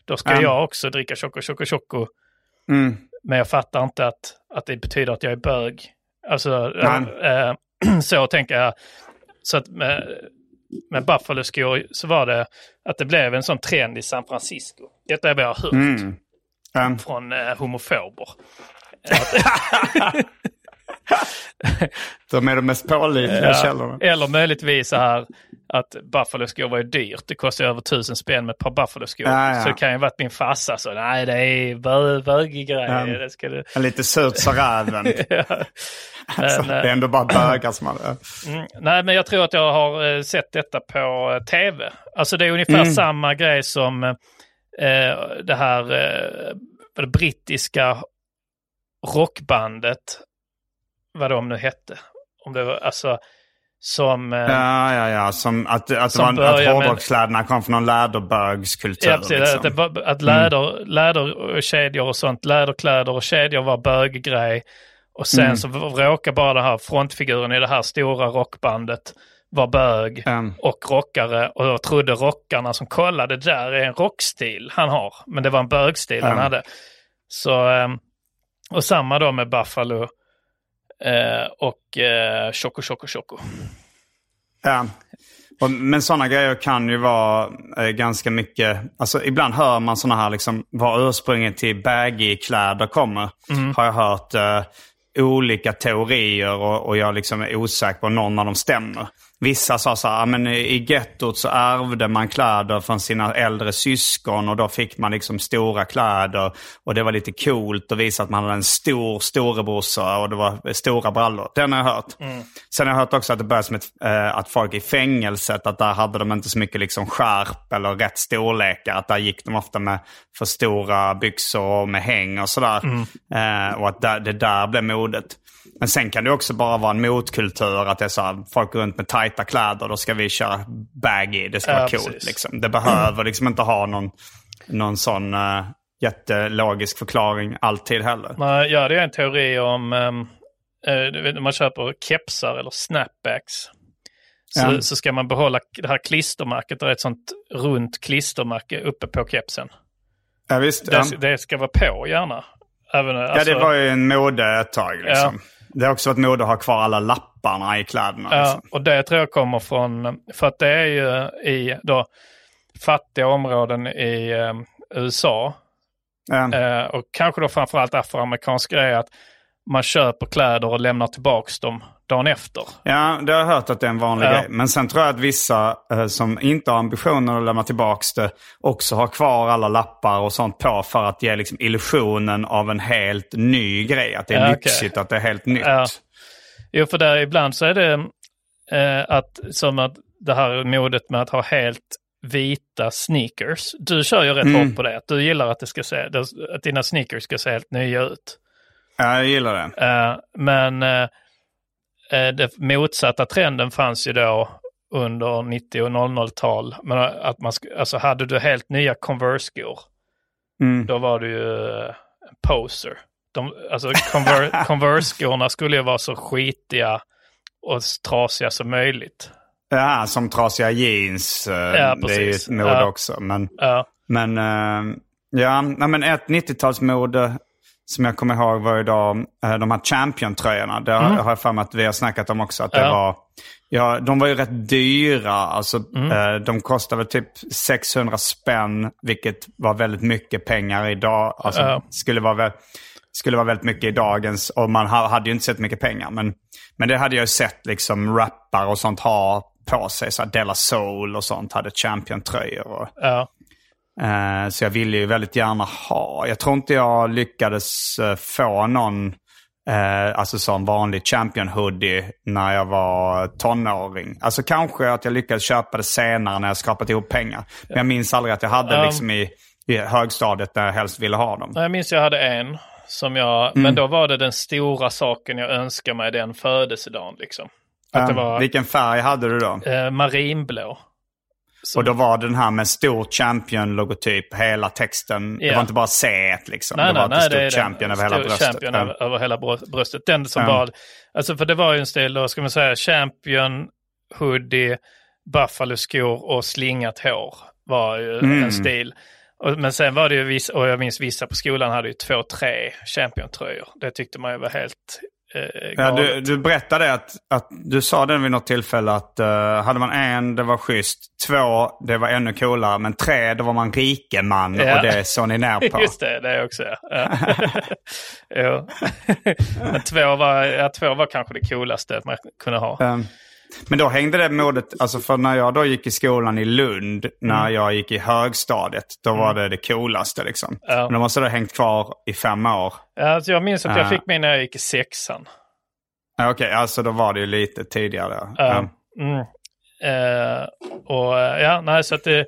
Då ska Ja. jag också dricka choco, choco, choco. mm. Men jag fattar inte att, att det betyder att jag är bög. Alltså, eh, så tänker jag. Så att med, med Buffalo-skor så var det att det blev en sån trend i San Francisco. Detta är vad jag har hört Mm. Ja. från eh, homofober. De är de mest pålitliga källorna. Eller möjligtvis så här att Buffalo-skor var ju dyrt. Det kostar över tusen spänn med ett par Buffalo-skor. Ja, ja. Så det kan ju varit min farsa så. Nej, det är bö- bögig grej. Ja. Det ska du... En lite surt sa räven. alltså, Men, det är ändå bara bögar som har. Mm, nej, men jag tror att jag har eh, sett detta på eh, tv. Alltså det är ungefär samma grej som eh, det här eh, det brittiska rockbandet, vad de nu hette. Om det var, alltså, som... Eh, Ja, ja, ja. Som att, att, Som var, att hårdrockskläderna kom från någon läderbögskultur. Ja, precis. liksom. Att, var- att läder, läder och kedjor och sånt, läderkläder och kedjor var böggrej. Och sen Mm. så råkar bara den här frontfiguren i det här stora rockbandet vara bög Mm. och rockare. Och då trodde rockarna som kollade, där är en rockstil han har. Men det var en bögstil han Mm. hade. Så, ehm, och samma då med Buffalo eh, och eh, Choco Choco Choco. Ja. Men sådana grejer kan ju vara eh, ganska mycket, alltså ibland hör man sådana här liksom, var ursprunget till baggy-kläder kommer. Har jag hört eh, olika teorier och, och jag liksom är osäker på någon av dem stämmer. Vissa sa så här, "Ja, men i gettot så ärvde man kläder från sina äldre syskon och då fick man liksom stora kläder. Och det var lite coolt att visa att man hade en stor storebrorsa och det var stora brallor. Den har jag hört. Sen har jag hört också att det började som ett, eh, att folk i fängelset, att där hade de inte så mycket liksom skärp eller rätt storlekar. Att där gick de ofta med för stora byxor och med häng och sådär. Eh, och att där, det där blev modet. Men sen kan det också bara vara en motkultur, att det är så här, folk går runt med tajta kläder, då ska vi köra baggy, det ska Ja, vara coolt. precis. Liksom. Det behöver liksom inte ha någon, någon sån uh, jättelogisk förklaring alltid heller. Man gör det en teori om um, när man köper kepsar eller snapbacks. Så, Ja. så ska man behålla det här klistermärket. Det är ett sånt runt klistermärke uppe på kepsen. Ja, visst. Det, Ja. det ska vara på gärna. Även, Ja, alltså, det var ju en mode ett tag. Liksom. Det har också varit mode att ha kvar alla lapparna i kläderna. Ja, Liksom. och det tror jag kommer från, för att det är ju i då fattiga områden i eh, USA Ja. eh, och kanske då framförallt afroamerikansk grej att man köper kläder och lämnar tillbaks dem dagen efter. ja, det har jag hört att det är en vanlig Ja. grej. Men sen tror jag att vissa eh, som inte har ambitionen att lämna tillbaka det också har kvar alla lappar och sånt på för att ge liksom, illusionen av en helt ny grej. Att det är Ja, lyxigt, att det är helt nytt. Ja. Jo, för där ibland så är det eh, att, som att det här modet med att ha helt vita sneakers. Du kör ju rätt Mm. hårt på det. Att du gillar att, det ska se, att dina sneakers ska se helt nya ut. Ja, jag gillar det. Eh, men eh, eh, det motsatta trenden fanns ju då under 90 och 00-tal. Men att man, alltså hade du helt nya Converse-skor, Mm. då var du ju eh, en poser. De, alltså Conver- Converse-skorna skulle ju vara så skitiga och trasiga som möjligt. Ja, som trasiga jeans. eh, Ja, det är ju ett mode Ja. också. Men, Ja, men eh, ja, men ett 90-talsmode som jag kommer ihåg var ju då eh, de här Champion-tröjorna. Det har, har jag för mig att vi har snackat om också. Att det Mm. Ja. var, ja, de var ju rätt dyra. Alltså, Mm. eh, de kostade väl typ 600 spänn, vilket var väldigt mycket pengar idag. Alltså, Ja. skulle, vara skulle vara väldigt mycket i dagens. Och man ha, hade ju inte sett mycket pengar. Men, men det hade jag ju sett liksom rappar och sånt ha på sig. Så här Della Soul och sånt hade Champion-tröjor. Och, ja. Eh, så jag ville ju väldigt gärna ha. Jag tror inte jag lyckades eh, få någon Eh, alltså som vanlig champion hoodie när jag var tonåring. Alltså kanske att jag lyckades köpa det senare när jag skrapat ihop pengar. Men jag minns aldrig att jag hade Ja. liksom i, i högstadiet där jag helst ville ha dem. Jag minns jag hade en som jag, Mm. men då var det den stora saken jag önskade mig den födelsedagen liksom. Att Eh, var Vilken färg hade du då? eh, marinblå. Och då var det den här med stor champion-logotyp, hela texten. Det Ja. var inte bara C liksom. Nej, det var nej, det nej, det är champion över hela Stor bröstet. Champion Ja. över, hela brö- bröstet. Den som Ja. var, alltså för det var ju en stil, då ska man säga, champion, hoodie, buffalo-skor och slingat hår var ju Mm. en stil. Och, men sen var det ju vissa, och jag minns vissa på skolan hade ju två, tre champion-tröjor. Det tyckte man ju var helt Ja, galet. du, du berättade att, att du sa den vid något tillfälle att uh, hade man en, det var schysst. Två, det var ännu coolare. Men tre, då var man rikeman Ja. och det såg ni ner på. Just det, det också ja. ja. Men två var, ja, två var kanske det coolaste man kunde ha. Um, men då hängde det modet, alltså för när jag då gick i skolan i Lund, när Mm. jag gick i högstadiet, då var det det coolaste liksom. Ja. Men de måste ha hängt kvar i fem år. Alltså jag minns att jag Ja. fick min när jag gick i sexan. Ja, Okej, alltså då var det ju lite tidigare. Ja. Mm. Eh, och eh, ja, nej så att det...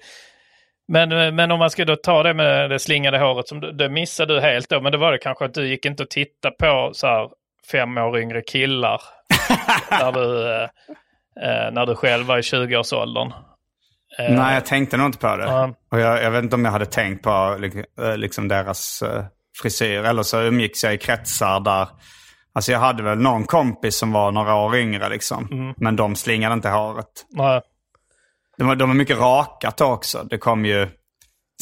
Men, men om man ska då ta det med det slingade håret, som du, det missade du helt då, men det var det kanske att du gick inte och tittade på så här fem år yngre killar när, du, eh, när du själv var i 20-årsåldern. Eh, Nej, jag tänkte nog inte på det. Ja. Och jag, jag vet inte om jag hade tänkt på eh, liksom deras eh, frisyr. Eller så umgicks jag i kretsar där... Alltså jag hade väl någon kompis som var några år yngre liksom. Mm. Men de slingade inte håret. nej. De var, de var mycket rakat också. Det kom ju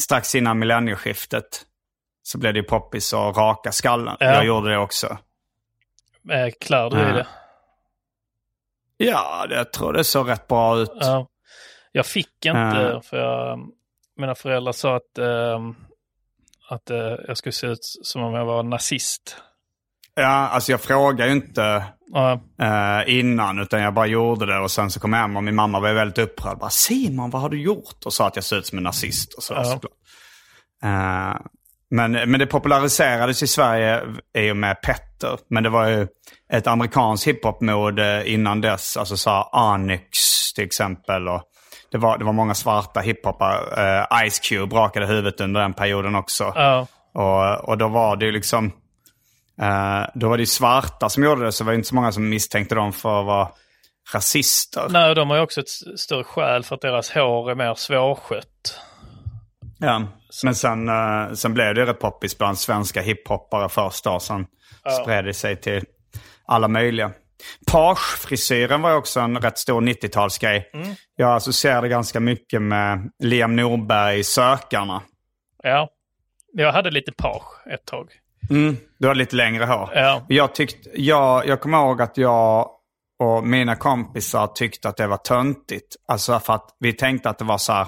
strax innan millennieskiftet. Så blev det ju poppis att raka skallen. Ja. Jag gjorde det också. Eh, klär du i det? Ja, det, jag tror det såg rätt bra ut. Ja. Jag fick inte, för jag, mina föräldrar sa att, eh, att eh, jag skulle se ut som om jag var nazist. Ja, alltså jag frågade ju inte Ja, eh, innan utan jag bara gjorde det och sen så kom jag hem och min mamma var väldigt upprörd. Bara, Simon, vad har du gjort? Och sa att jag ser ut som en nazist och så. Ja. såklart. Eh, men, men det populariserades i Sverige i och med Petter. Men det var ju ett amerikanskt hiphop-mode innan dess. Alltså så här Onyx till exempel. Och det, var, det var många svarta hiphopare. Eh, Ice Cube rakade huvudet under den perioden också. ja, Och, och då var det ju liksom... Eh, då var det ju svarta som gjorde det, så var det inte så många som misstänkte dem för att vara rasister. Nej, de har ju också ett större skäl för att deras hår är mer svårskött. Ja. Men sen, eh, sen blev det rätt poppis bland svenska hiphoppare först då. Sen spred det sig till alla möjliga. Pagefrisyren var också en rätt stor 90-talsgrej. Jag associerade ganska mycket med Liam Norberg i Sökarna. Ja, jag hade lite page ett tag. Du har lite längre hår. Ja. Jag, tyckte, jag, jag kommer ihåg att jag och mina kompisar tyckte att det var töntigt. Alltså för att vi tänkte att det var så här,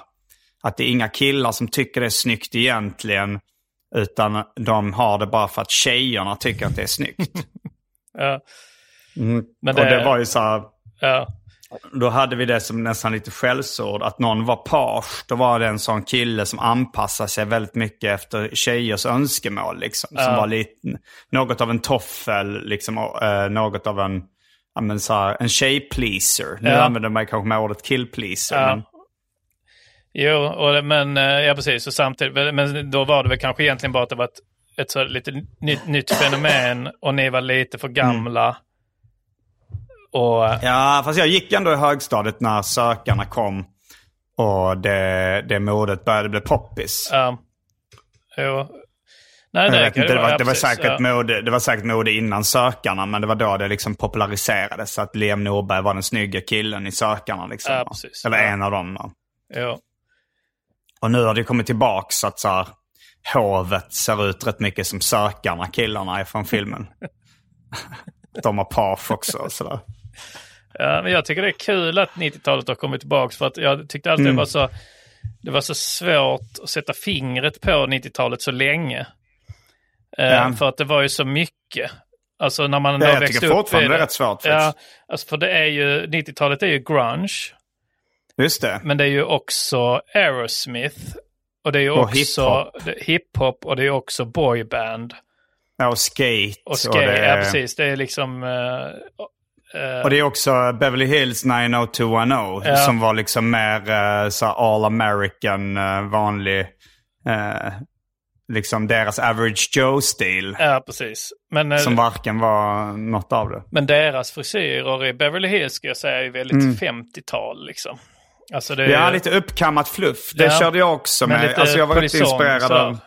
att det är inga killar som tycker det är snyggt egentligen. Utan de har det bara för att tjejerna tycker att det är snyggt. Ja, Mm. Men Och det- det var ju så här, ja, då hade vi det som nästan lite skällsord. Att någon var page, då var det en sån kille som anpassade sig väldigt mycket efter tjejers önskemål. Liksom, Som Ja. var lite, något av en toffel, liksom, eh, något av en, ja, men så här, en tjej-pleaser. Nu Ja. använder man kanske med ordet kill-pleaser. Ja. Jo, och, men eh, ja precis. Och samtidigt, men då var det väl kanske egentligen bara att det var ett, ett så lite nytt, nytt fenomen och ni var lite för gamla. Och eh, ja, fast jag gick ändå i högstadiet när sökarna kom. Och det, det modet började bli poppis. ja, jo. Nej, det, inte, det, var, ja, det, var precis, säkert ja. mode, det var säkert mode innan Sökarna, men det var då det liksom populariserades. Att Liam Norberg var den snygga killen i Sökarna. Liksom, Ja, precis. Eller Ja. en av dem. Jo. Och nu har det kommit tillbaka så att så här, hovet ser ut rätt mycket som Sökarna, killarna är från filmen. De har paf också och sådär. Ja, men jag tycker det är kul att 90-talet har kommit tillbaka för att jag tyckte alltid Mm. det var så det var så svårt att sätta fingret på 90-talet så länge. Eh, Ja. För att det var ju så mycket. Alltså när man Ja, då jag växte tycker upp fortfarande i det är rätt svårt Ja, alltså för det är ju, 90-talet är ju grunge. Just det. Men det är ju också Aerosmith. Och det är ju Och också det- hiphop och det är också boyband. Ja, och skate. Och skate, det är, ja precis. Det är liksom... eh, eh, Och det är också Beverly Hills 90210 Ja. som var liksom mer uh, så all American, eh, vanlig, eh, liksom deras average Joe-stil. ja, precis. Men, eh, Som varken var något av det. men deras frisyrer i Beverly Hills ska jag säga är väldigt 50-tal liksom. Alltså det är, Ja, lite uppkammat fluff. Det Ja. körde jag också med. lite Alltså jag var polisson, inspirerad så. av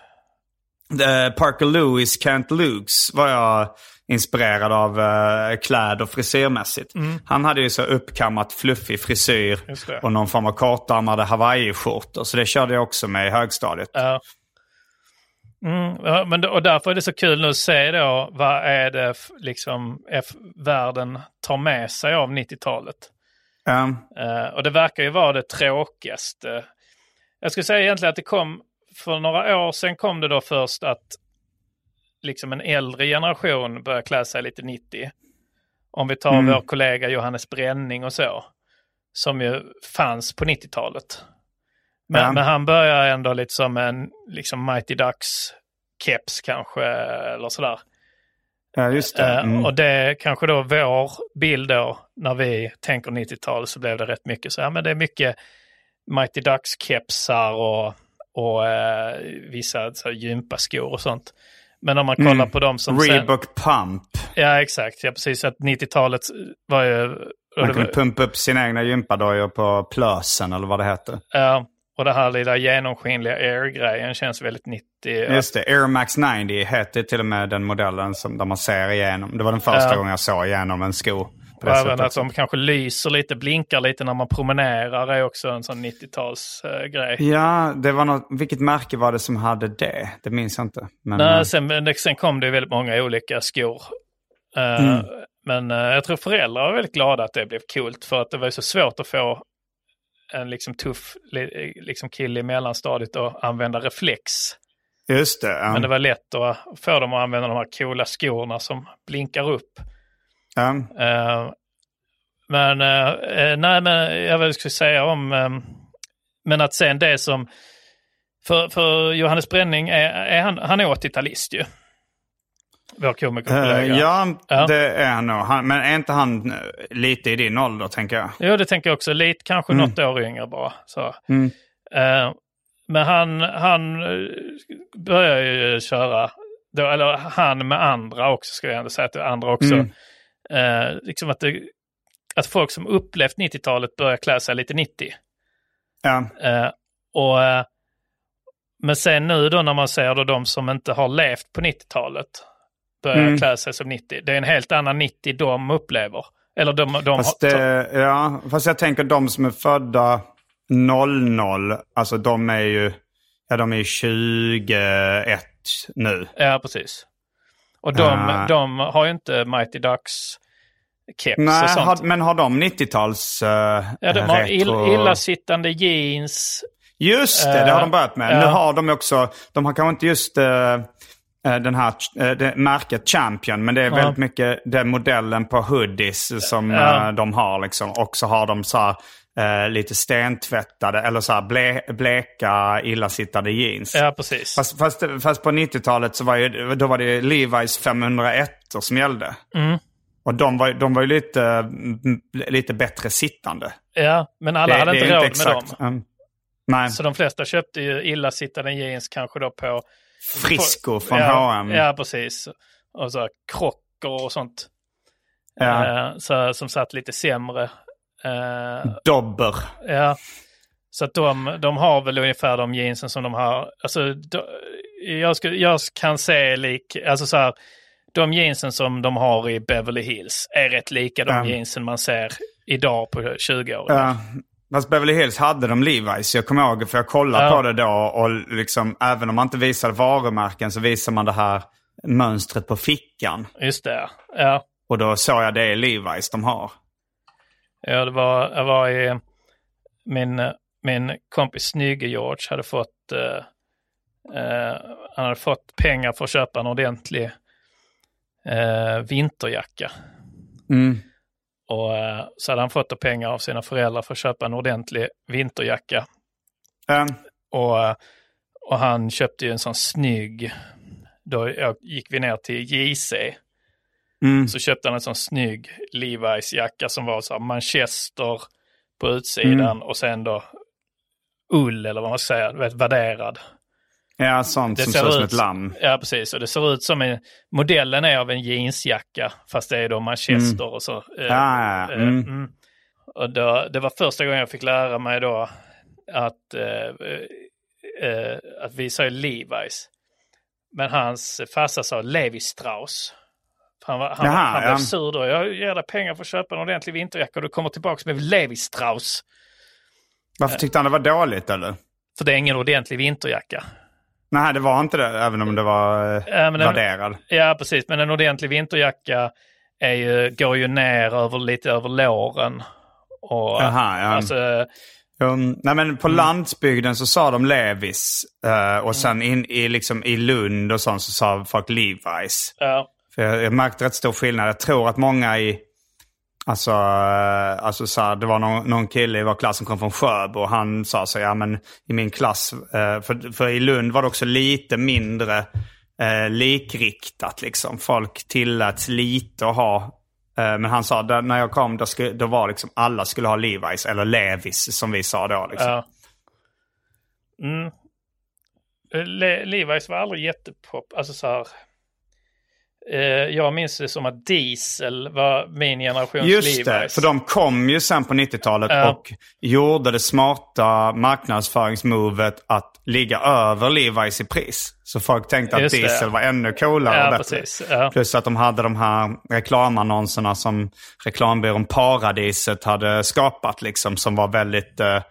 eh, Parker Lewis, Kent Lukes var jag inspirerad av uh, kläder frisyrmässigt. Han hade ju så uppkammat fluffig frisyr Mm. Och någon form av kortärmade hawaiiskjortor. Så det körde jag också med i högstadiet. Ja. Mm, ja, men, och därför är det så kul nu att se då vad är det liksom F- världen tar med sig av 90-talet. Ja. Eh, och det verkar ju vara det tråkigaste. Jag skulle säga egentligen att det kom, för några år sedan kom det då först att liksom en äldre generation började klä sig lite 90. Om vi tar vår kollega Johannes Bränning och så. Som ju fanns på 90-talet. Men, Ja. men han börjar ändå lite som en liksom Mighty Ducks keps kanske eller sådär. Ja, just det. Eh, Mm. Och det kanske då vår bild då, när vi tänker 90-tal så blev det rätt mycket så här, men det är mycket Mighty Ducks-kepsar och, och eh, vissa så här, gympaskor och sånt. Men om man kollar på de som sen... Reebok Pump. Ja, exakt. Ja, precis. Att 90-talet var ju... Man kunde var- pumpa upp sina egna gympadojor på Plösen eller vad det heter. Ja, och det här lilla genomskinliga Air-grejen känns väldigt 90. Just det, Air Max 90 heter till och med den modellen som, där man ser igenom. Det var den första Ja. gången jag såg igenom en sko. Och även att de kanske lyser lite, blinkar lite när man promenerar är också en sån 90-talsgrej. Ja, det var något, vilket märke var det som hade det? Det minns jag inte. Men, eh, Nej, sen, men det- sen kom det väldigt många olika skor. Eh, Mm. Men eh, jag tror föräldrar var väldigt glada att det blev coolt för att det var så svårt att få en liksom tuff li- liksom kille i mellanstadiet att använda reflex. Just det. ja. Men det var lätt att få dem att använda de här coola skorna som blinkar upp. Ja. Eh, men eh, nej, men jag vill skulle säga om, eh, men att sen det som, för, för Johannes Bränning, är, är han, han är 80-talist ju. Vår Eh, komikerkollega. ja, Ja. det är han nog. Han, men är inte han eh, lite i din ålder, tänker jag? Jo, det tänker jag också. Lite, kanske något år yngre bara. Så. Mm. Eh, men han, han börjar ju köra, då, eller han med andra också, ska jag ändå säga till andra också. Mm. Eh, liksom att, det, att folk som upplevt 90-talet börjar klä sig lite 90. Ja. Eh, och, eh, men sen nu då när man ser då de som inte har levt på 90-talet börjar Mm. klä sig som 90. Det är en helt annan 90 de upplever. Eller de, de Fast, har, det, ja, fast jag tänker de som är födda 00, alltså de är ju, ja de är 21 nu. Ja, precis. Och de, Ah. de har ju inte Mighty Ducks keps och Nej, sånt. har, men har de 90-tals uh, ja, de har retro... illasittande jeans. Just det, det har Eh, de börjat med. ja. Nu har de också, de har kanske inte just eh, eh, den här eh, det märket Champion, men det är väldigt mycket den modellen på hoodies som Ja. eh, de har. Liksom. Och så har de så här, eh, lite stentvättade, eller så här ble, bleka, illasittade jeans. Ja, precis. Fast, fast, fast på 90-talet så var, ju, då var det Levi's 501 som gällde. Mm. Och de var, de var ju lite, mm, lite bättre sittande. Ja, men alla hade inte råd med dem. mm. Nej, Så de flesta köpte ju illasittande jeans kanske då på... Frisco från ja, H&M. Ja, precis. Och så här krockor och sånt. Ja. Eh, så, som satt lite sämre. Eh, Dobber. ja. Så att de, de har väl ungefär de jeansen som de har. Alltså, de, jag, ska, jag kan se lik, alltså så här, de jeansen som de har i Beverly Hills är rätt lika de Ja. jeansen man ser idag på 20 år. Ja. Fast Beverly Hills hade de Levi's. Jag kommer ihåg, för jag kollade Ja. på det då och liksom, även om man inte visade varumärken så visar man det här mönstret på fickan. Just det, ja. Och då såg jag det är Levi's de har. Ja, det var, jag var i, min, min kompis Snygge George hade fått, eh, eh, han hade fått pengar för att köpa en ordentlig eh, vinterjacka. Mm. Och eh, så hade han fått pengar av sina föräldrar för att köpa en ordentlig vinterjacka. Ja. Och, eh, och han köpte ju en sån snygg då gick vi ner till JC. Mm. Så köpte han en sån snygg Levi's jacka som var så manchester på utsidan Mm. och sen då ull eller vad man ska säga, vet, värderad. Ja, sånt Det som ser ser ut som ett lamm. Ja, precis. Och det ser ut som en, modellen är av en jeansjacka, fast det är då manchester och så. eh, Ja, ja, eh, Mm. mm. Och då, det var första gången jag fick lära mig då att, eh, eh, att vi sa Levi's. Men hans farsa sa Levi Strauss. Han, var, han, Jaha, han blev ja. sur då. Jag ger dig pengar för att köpa en ordentlig vinterjacka och du kommer tillbaka med Levi Strauss. Varför tyckte han det var dåligt eller? För det är ingen ordentlig vinterjacka. Nej, det var inte det, även om det var Ja, värderad. Ja, precis. Men en ordentlig vinterjacka är ju, går ju ner över, lite över låren. Och, Jaha, ja. Alltså, Um, nej men på landsbygden så sa de Levis eh, och sen in i, liksom, i Lund och sånt så sa folk Levi's. ja, För jag, jag märkte rätt stor skillnad. Jag tror att många i... Alltså, eh, alltså så här, det var någon, någon kille i vår klass som kom från Sjöbo och han sa så ja men i min klass, eh, för, för i Lund var det också lite mindre eh, likriktat liksom. Folk tilläts lite att ha, eh, men han sa där, när jag kom då, skulle, då var liksom alla skulle ha Levi's eller Levis som vi sa då. Liksom. ja. Mm. Eh, Le- Levi's var aldrig jättepop. Alltså så här. Eh, jag minns det som att Diesel var min generations Just Levi's. det, för de kom ju sen på 90-talet Ja. och gjorde det smarta marknadsföringsmovet att ligga över Levi's i pris. Så folk tänkte att Just det. diesel var ännu coolare Ja, och bättre. precis. Ja. Plus att de hade de här reklamannonserna som reklambyrån Paradiset hade skapat liksom som var väldigt eh,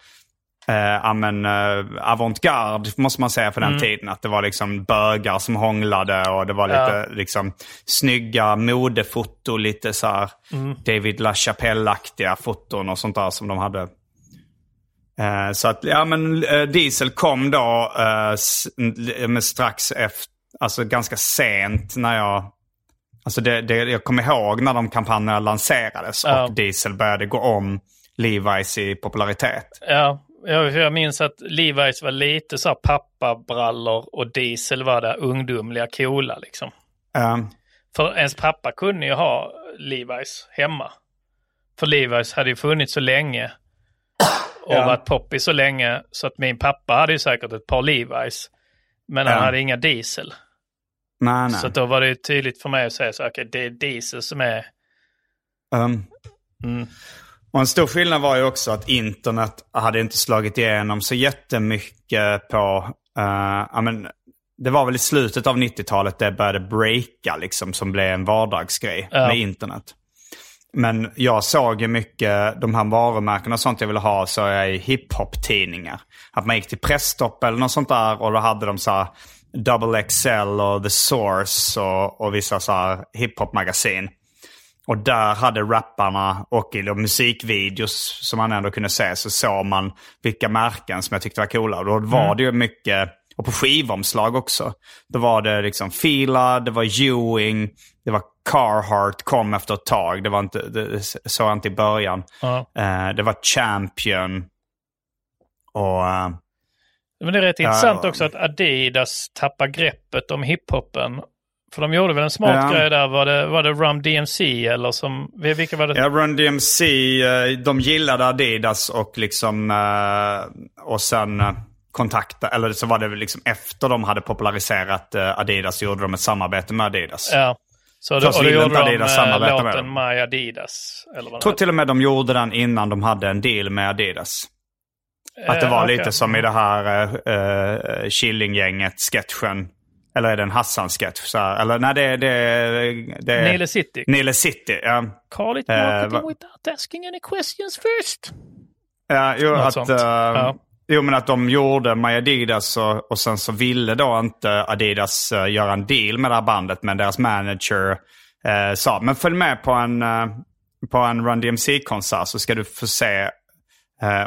eh, ja, men, eh, avantgarde måste man säga på Mm. den tiden. Att det var liksom bögar som hånglade och det var lite liksom snygga modefoto, lite så här Mm. David LaChapelle-aktiga foton och sånt där som de hade. Eh, så att, ja men eh, Diesel kom då eh, strax efter, alltså ganska sent när jag Alltså det, det, jag kommer ihåg när de kampanjerna lanserades Ja. och Diesel började gå om Levi's i popularitet. Ja, jag, jag minns att Levi's var lite så här pappabrallor och Diesel var det ungdomliga coola liksom. Eh, För ens pappa kunde ju ha Levi's hemma. För Levi's hade ju funnits så länge och Ja. varit poppis så länge så att min pappa hade ju säkert ett par Levi's. Men han Ja. hade inga diesel. nej, nej. Så då var det ju tydligt för mig att säga så okej det är diesel som är... Um, Mm. Och en stor skillnad var ju också att internet hade inte slagit igenom så jättemycket på... Uh, ja, men, det var väl i slutet av 90-talet det började breaka liksom som blev en vardagsgrej Ja. med internet. Men jag såg ju mycket, de här varumärkena och sånt jag ville ha så jag i hiphop-tidningar. Att man gick till Pressstopp eller något sånt där och då hade de så här Double XL och The Source och, och vissa så här hiphop-magasin. Och där hade rapparna och i de musikvideos som man ändå kunde se så såg man vilka märken som jag tyckte var coola. Och då var det ju mycket, och på skivomslag också. Då var det liksom Fila, det var Ewing, det var Carhartt kom efter ett tag. Det var inte, det såg jag inte i början. Ja. Eh, det var Champion. Och... eh, Men det är rätt Ja, intressant också att Adidas tappar greppet om hiphopen. För de gjorde väl en smart Ja. grej där. Var det, var det Rum DMC eller som... Vilka var det? Ja, Run DMC, eh, de gillade Adidas och liksom... eh, Och sen eh, kontakta, eller så var det liksom efter de hade populariserat eh, Adidas gjorde de ett samarbete med Adidas. Ja. Så då, ville gjorde inte de Adidas eh, samarbeta med låten dem. My Adidas. Eller vad Jag tror till och med de gjorde den innan de hade en deal med Adidas. Att det Eh, var okej. lite som i det här uh, Killinggänget-sketchen. Eller är det en Hassan-sketch? Eller nej, det. Det, det Nile City. Nile City, ja. Call it Eh, marketing va- without asking any questions first. Ja, jo, Något att, eh, Ja. jo, men att de gjorde My Adidas och, och sen så ville då inte Adidas eh, göra en deal med det här bandet. Men deras manager sa, men följ med på en, på en Run DMC-konsert så ska du få se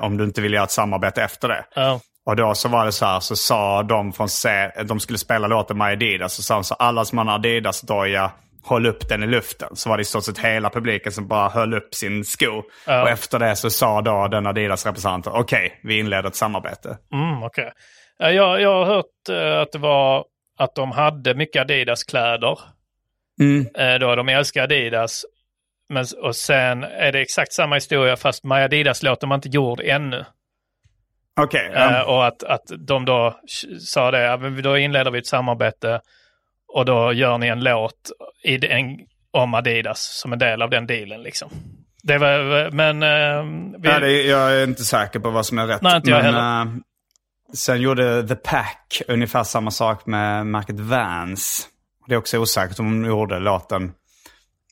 om du inte vill göra ett samarbete efter det. Ja. Och då så var det så här, så sa de från se, de skulle spela låten My Adidas. Så sa de så alla som har en Adidas-doja, håll upp den i luften. Så var det i stort sett hela publiken som bara höll upp sin sko. Ja. Och efter det så sa då den Adidas-representanten, okej, vi inleder ett samarbete. Mm, okej. Ja, Jag, jag har hört eh, att det var att de hade mycket Adidas-kläder. Mm. Eh, då de älskar Adidas. Men, och sen är det exakt samma historia fast My Adidas-låten var inte gjord ännu. Okej. ja. Eh, och att, att de då sa det, då inleder vi ett samarbete och då gör ni en låt i den, om Adidas som en del av den dealen liksom. Det var, men... eh, vi, Ja, det, jag är inte säker på vad som är rätt. Nej, inte jag men, heller. eh, sen gjorde The Pack ungefär samma sak med märket Vans. Det är också osäkert om de gjorde låten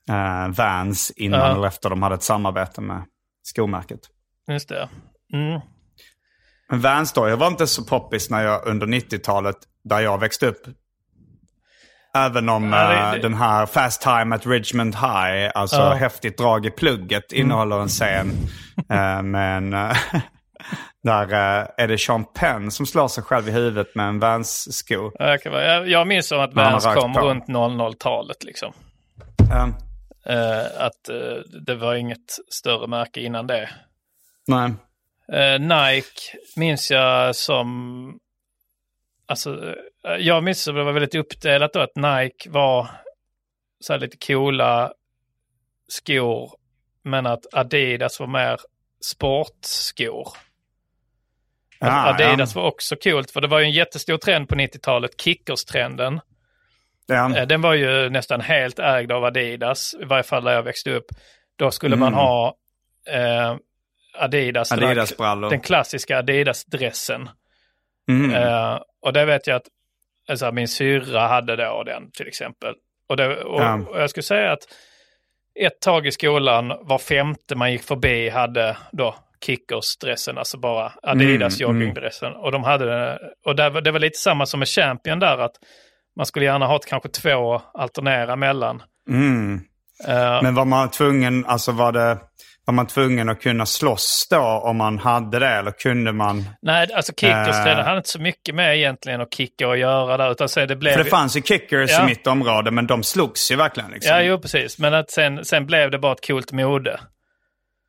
eh, Vans innan Ja. eller efter de hade ett samarbete med skomärket. Just det. Mm. Men Vans då, jag var inte så poppis när jag under 90-talet där jag växte upp. Även om Ja, det- eh, det- den här Fast Time at Richmond High, alltså Ja. Mm. häftigt drag i plugget, innehåller en scen eh, med en, eh, där är det Sean Penn som slår sig själv i huvudet med en Vans-sko. Jag, jag minns som att Vans kom på. runt 00-talet liksom. Eh, Eh, att eh, det var inget större märke innan det. nej. Eh, Nike minns jag som... Alltså, eh, jag minns att det var väldigt uppdelat då att Nike var så här lite coola skor. Men att Adidas var mer sportskor. Ah, Adidas var också coolt för det var ju en jättestor trend på 90-talet, kickers-trenden. ja. Eh, Den var ju nästan helt ägd av Adidas, i varje fall där jag växte upp. Då skulle man Mm. ha eh, Adidas, den här- Adidas-brallor. den klassiska Adidas-dressen. Mm. Eh, och det vet jag att alltså, min syrra hade då den till exempel. Och, det, och, Ja. och jag skulle säga att ett tag i skolan, var femte man gick förbi hade då Kickers-dressen, alltså bara Adidas Mm, joggingdressen. Och de hade, och det var, det var lite samma som med Champion där, att man skulle gärna ha ett, kanske två att alternera mellan. Mm. Eh, Men var man tvungen, alltså var det, var man tvungen att kunna slåss då om man hade det? Eller kunde man? nej, alltså Kickers, Eh. det hade inte så mycket med egentligen att kicka och göra där, utan så det blev... För det fanns ju kickers Ja. i mitt område, men de slogs ju verkligen. Liksom. Ja, jo precis. Men att sen, sen blev det bara ett coolt mode.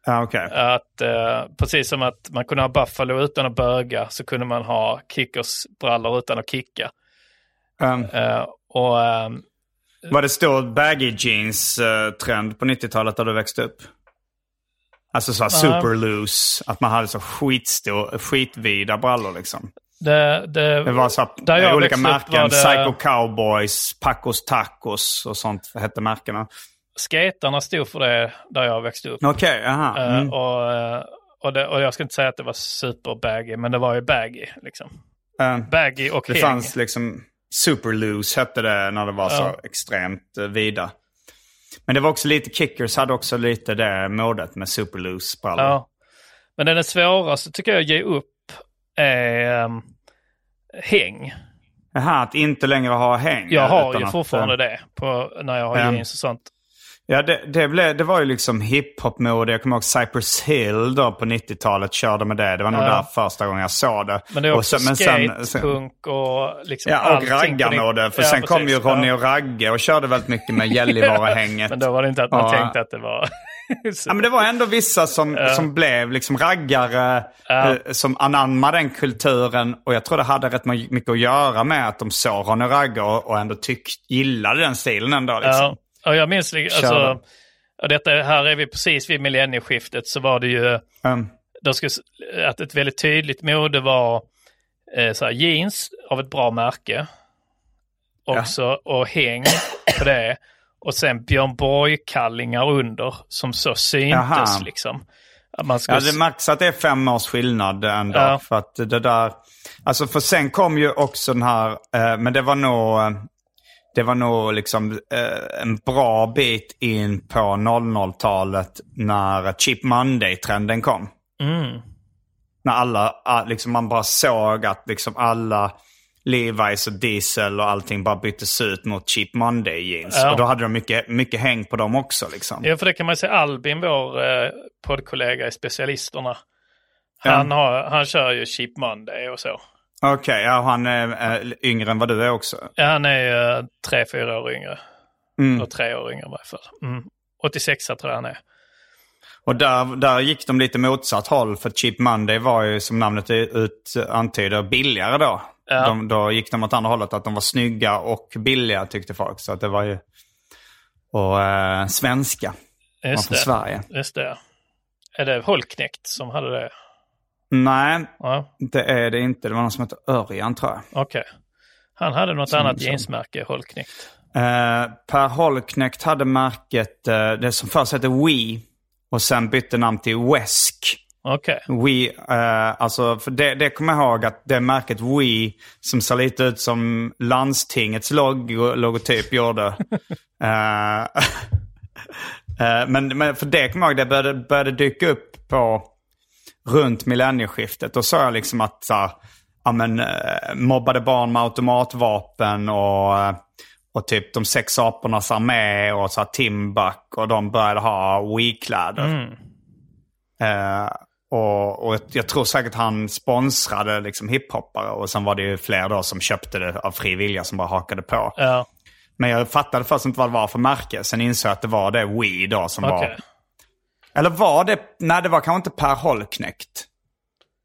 Ja, okej. Att, eh, precis som att man kunde ha Buffalo utan att böga så kunde man ha Kickers-brallor utan att kicka. Um, Eh, och ehm, var det stor baggy jeans-trend på 90-talet där du växte upp? Alltså så här super loose, att man hade så skitstor, skitvida brallor liksom. det, det, Det var så här, olika märken, det- Psycho Cowboys, Pacos Tacos och sånt hette märkena. skaterna stod för det där jag växte upp. Okej, aha. Eh, Mm. och, eh, och, det, och jag ska inte säga att det var super baggy, men det var ju baggy. Liksom. Eh, Baggy och Det häng. fanns liksom super loose hette det när det var så Ja. extremt vida. Men det var också lite, Kickers hade också lite det modet med super loose brallor. Ja. Men den är svåraste tycker jag att ge upp är um, häng. Jaha, att inte längre ha häng. Jag har ju att, fortfarande eh, det på, när jag har jeans och sånt. Ja, det, det, blev, det var ju liksom hiphop-mode. Jag kommer ihåg Cypress Hill då på 90-talet körde med det. Det var nog Ja. där första gången jag såg det. Men det är Och också sen- men skate, sen- punk och liksom Ja, och raggarmode. För Ja, sen kom precis. ju Ronny Ja. och Ragge och körde väldigt mycket med Gällivare-hänget. Men då var det inte att man Ja. tänkte att det var... Ja, men det var ändå vissa som, som blev liksom raggare, Ja. eh, som anammade den kulturen. Och jag tror det hade rätt mycket att göra med att de såg Ronny Ragge och, och ändå tyckt, gillade den stilen ändå. Liksom. Ja, jag minns, alltså, och detta, här är vi precis vid millennieskiftet så var det ju, Um, de skulle, att ett väldigt tydligt mode var eh, så här, jeans av ett bra märke. Också, och häng på det. Och sen Björn Borg-kallingar under som så syntes Jaha. liksom. Att man skulle, ja, det märks att det är fem års skillnad ändå. Ja. För att det där... Alltså för sen kom ju också den här, eh, men det var nog... Det var nog liksom eh, en bra bit in på 00-talet när Cheap Monday-trenden kom. mm, När alla, liksom man bara såg att liksom alla Levi's och Diesel och allting bara byttes ut mot Cheap Monday jeans. Ja. Och då hade de mycket, mycket häng på dem också liksom. Ja, för det kan man säga. Albin, vår eh, poddkollega i Specialisterna, han, har, han kör ju Cheap Monday och så. Okej, ja, han är eh, yngre än vad du är också. Ja, han är eh, tre, fyra år yngre. Mm. Och tre år yngre i varje fall. Mm. 86 tror jag han är. Och där, där gick de lite motsatt håll för Cheap Monday var ju som namnet ut antyder billigare då. Ja. De, då gick de åt andra hållet, att de var snygga och billiga tyckte folk. Så att det var ju... Och eh, svenska. var Just från det. Sverige. Just det. Är det Holknekt som hade det? Nej, Ja, det är det inte. Det var någon som hette Örjan tror jag. okej. Han hade något annat jeansmärke, Holknekt. Eh, per Holknekt hade märket, eh, det som först hette We och sen bytte namn till Wesk. Okej. We, eh, alltså, för det, det kommer jag ihåg att det märket We som ser lite ut som landstingets logo, logotyp gjorde. Men, men för det kommer jag ihåg, det började, började dyka upp på runt millennieskiftet. Då såg jag liksom att så här, ja, men, eh, mobbade barn med automatvapen och, eh, och typ de sex apornas armé och så här, Timbuk och de började ha We-kläder. Eh, och, och jag tror säkert han sponsrade liksom hiphoppare och sen var det ju fler då som köpte det av fri vilja som bara hakade på. Ja, Men jag fattade först inte vad det var för märke. Sen insåg jag att det var det We då som okej. var... Eller var det... Nej, det var kanske inte Per Holknekt.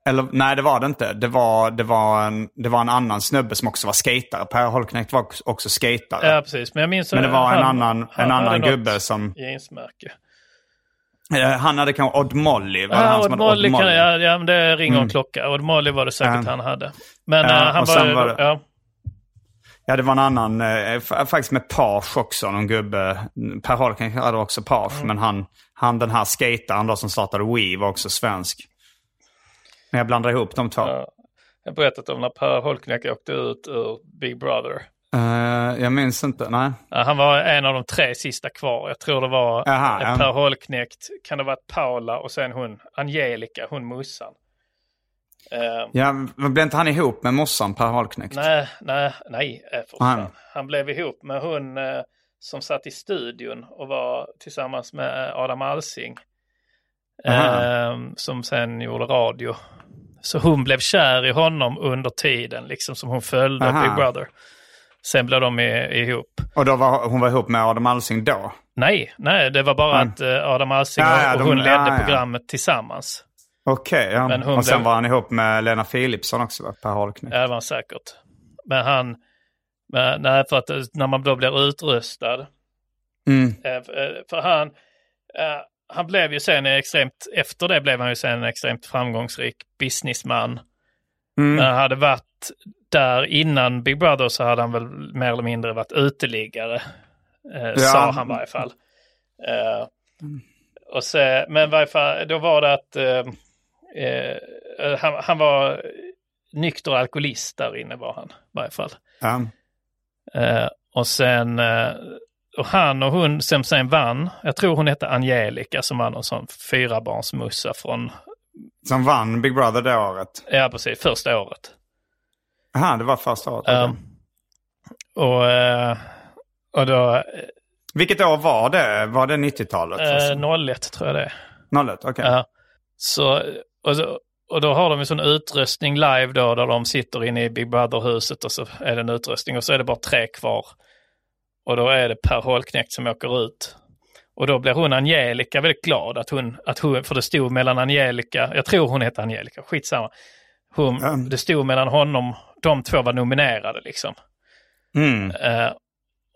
Eller nej, det var det inte. Det var, det var, en, det var en annan snubbe som också var skatare. Per Holknekt var också skatare. Ja, precis. Men jag minns Men det var en annan, en han annan gubbe som... Jeansmärke. Eh, han hade kanske Odd Molly. Var det Ja, han som Odd hade Molly, Odd kan, Molly? ja, ja, men det ringer en klocka. Odd Molly var det säkert Ja. han hade. Men Ja, eh, han var, var det- ja, Ja, det var en annan, eh, faktiskt med page också, någon gubbe. Per Holknekt hade också page, Mm. men han, han den här skataren då som startade We var också svensk. Men jag blandar ihop de två. Ja. Jag har berättat om när Per Holknekt åkte ut ur Big Brother. Eh, jag minns inte, nej. Ja, han var en av de tre sista kvar. Jag tror det var ja. Per Holknekt, kan det ha varit Paula och sen hon Angelica, hon mussan. Eh, Ja, blev inte han ihop med morsan Per Holknekt? nej, nej, nej, eh, för fan. Han blev ihop med hon eh, som satt i studion och var tillsammans med eh, Adam Alsing. Eh, som sen gjorde radio. Så hon blev kär i honom under tiden, liksom som hon följde Aha. Big Brother. Sen blev de i, ihop. Och då var hon var ihop med Adam Alsing då? Nej, nej, det var bara Mm. att Adam Alsing Ja, ja, och, och de- hon ja, ledde ja. programmet tillsammans. Okej, ja. Men hon Och sen var han ihop med Lena Philipsson också, va? Per Holknekt. Ja, det var han säkert. Men han, men, nej, för att eh, när man då blir utröstad, Mm. eh, för- för han, eh, han blev ju sen extremt, efter det blev han ju sen en extremt framgångsrik businessman. Mm. När han hade varit där innan Big Brother så hade han väl mer eller mindre varit uteliggare. Eh, Sa han i varje fall. Eh, och så, men i varje fall, då var det att eh, eh, han, han var nykter alkoholist där inne var han i varje fall. Ja. Eh, och sen, eh, och han och hon som sen vann, jag tror hon hette Angelica som var någon sån fyrabarnsmussa från, Som vann Big Brother det året. ja precis, första året. Jaha, det var första året. Ja. okej. och, eh, och då, Vilket år var det? Var det 90-talet? eh, 01 tror jag det är. 01, okej. Ja. Så, och, så, och då har de en sån utröstning live då, där de sitter inne i Big Brother-huset och så är det en utröstning och så är det bara tre kvar. Och då är det Per Holknekt som åker ut. Och då blir hon Angelica väldigt glad att hon, att hon, för det stod mellan Angelica, jag tror hon heter Angelica, skitsamma. Hon, Ja. Det stod mellan honom, de två var nominerade liksom. Mm. Eh,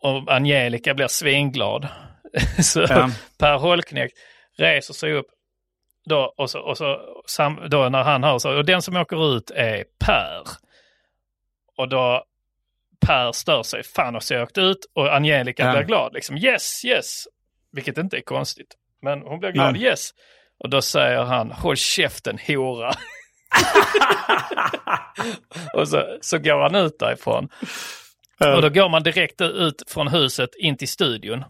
och Angelica blir svinglad. så Ja. Per Holknekt reser sig upp då, och, så, och så, sam, då när han hör så, och den som åker ut är Per. Och då Per stör sig, fan och så jag åkte ut och Angelica Ja. blir glad liksom, yes, yes. Vilket inte är konstigt. Men hon blir glad, Nej. yes. Och då säger han, håll käften hora. och så, så går han ut därifrån. Och då går man direkt ut från huset in till studion.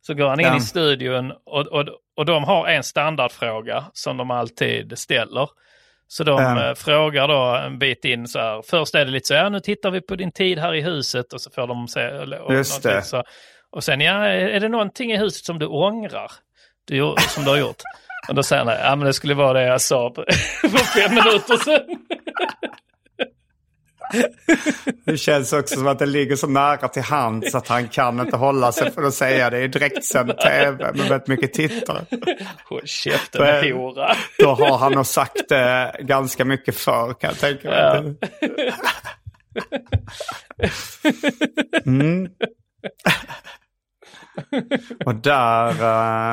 Så går han in Ja. i studion och, och, och de har en standardfråga som de alltid ställer. Så de eh, frågar då en bit in så här. Först är det lite så här, nu tittar vi på din tid här i huset och så får de se. Och, Just det. Så, och sen, ja, är det någonting i huset som du ångrar? Du, som du har gjort? Och då säger han, ja men det skulle vara det jag sa på- för fem minuter sedan. Det känns också som att det ligger så nära till hands att han kan inte hålla sig för att säga det i direktsänd tv med väldigt mycket tittare. Håll käften hora. Då har han nog sagt det ganska mycket förr kan jag tänka mig. Ja. Mm. och där,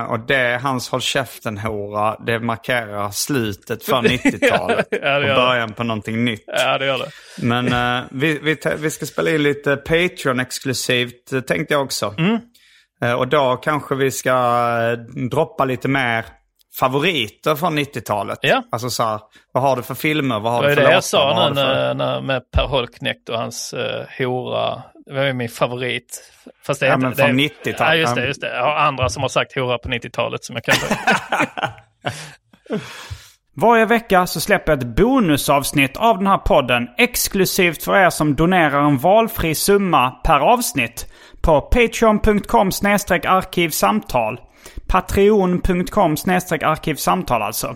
eh, och det, hans håll käften-hora, det markerar slutet för 90-talet. Ja, det och det. början på någonting nytt. Ja, det gör det. Men eh, vi, vi, vi ska spela in lite Patreon-exklusivt eh, tänkte jag också. Mm. Och då kanske vi ska droppa lite mer favoriter från 90-talet. Ja. Alltså så här, vad har du för filmer? Vad har Det du var för det jag låtar? sa Vad har nu du för- när, när, med Per Holknekt och hans uh, hora. Var ju min favorit. Fast det är Ja, inte, men från 90-talet. Ja, just det. Just det. Jag har andra som har sagt hora på 90-talet som jag kan Varje vecka så släpper jag ett bonusavsnitt av den här podden exklusivt för er som donerar en valfri summa per avsnitt på patreon.com arkivsamtal. Patreon.com arkivsamtal alltså.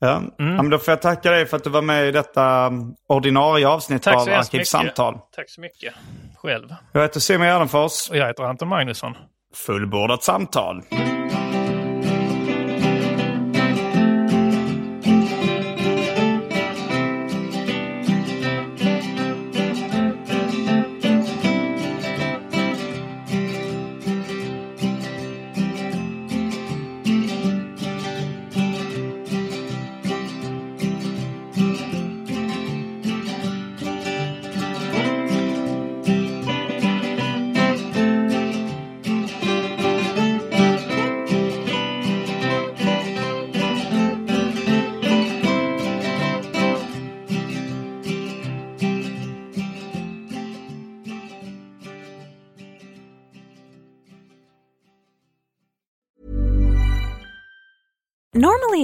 Ja, Mm. ja, men då får jag tacka dig för att du var med i detta um, ordinarie avsnitt Tack av. Arkivsamtal. Tack så mycket. Själv. Jag heter Simon Gärdenfors. Och jag heter Anton Magnusson. Fullbordat samtal.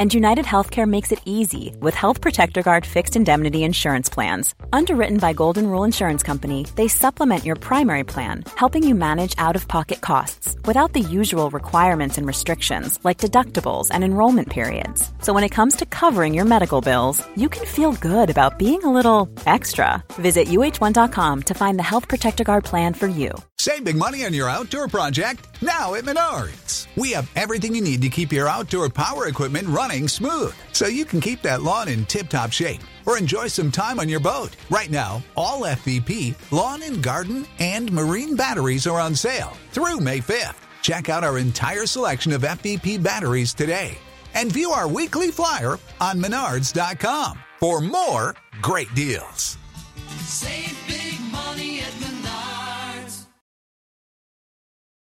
And United Healthcare makes it easy with Health Protector Guard fixed indemnity insurance plans. Underwritten by Golden Rule Insurance Company, they supplement your primary plan, helping you manage out of pocket costs without the usual requirements and restrictions like deductibles and enrollment periods. So when it comes to covering your medical bills, you can feel good about being a little extra. Visit uh1.com to find the Health Protector Guard plan for you. Save big money on your outdoor project now at Menards. We have everything you need to keep your outdoor power equipment running smooth so you can keep that lawn in tip top shape or enjoy some time on your boat. Right now, all FVP, lawn and garden, and marine batteries are on sale through May 5th. Check out our entire selection of FVP batteries today and view our weekly flyer on menards.com for more great deals. Save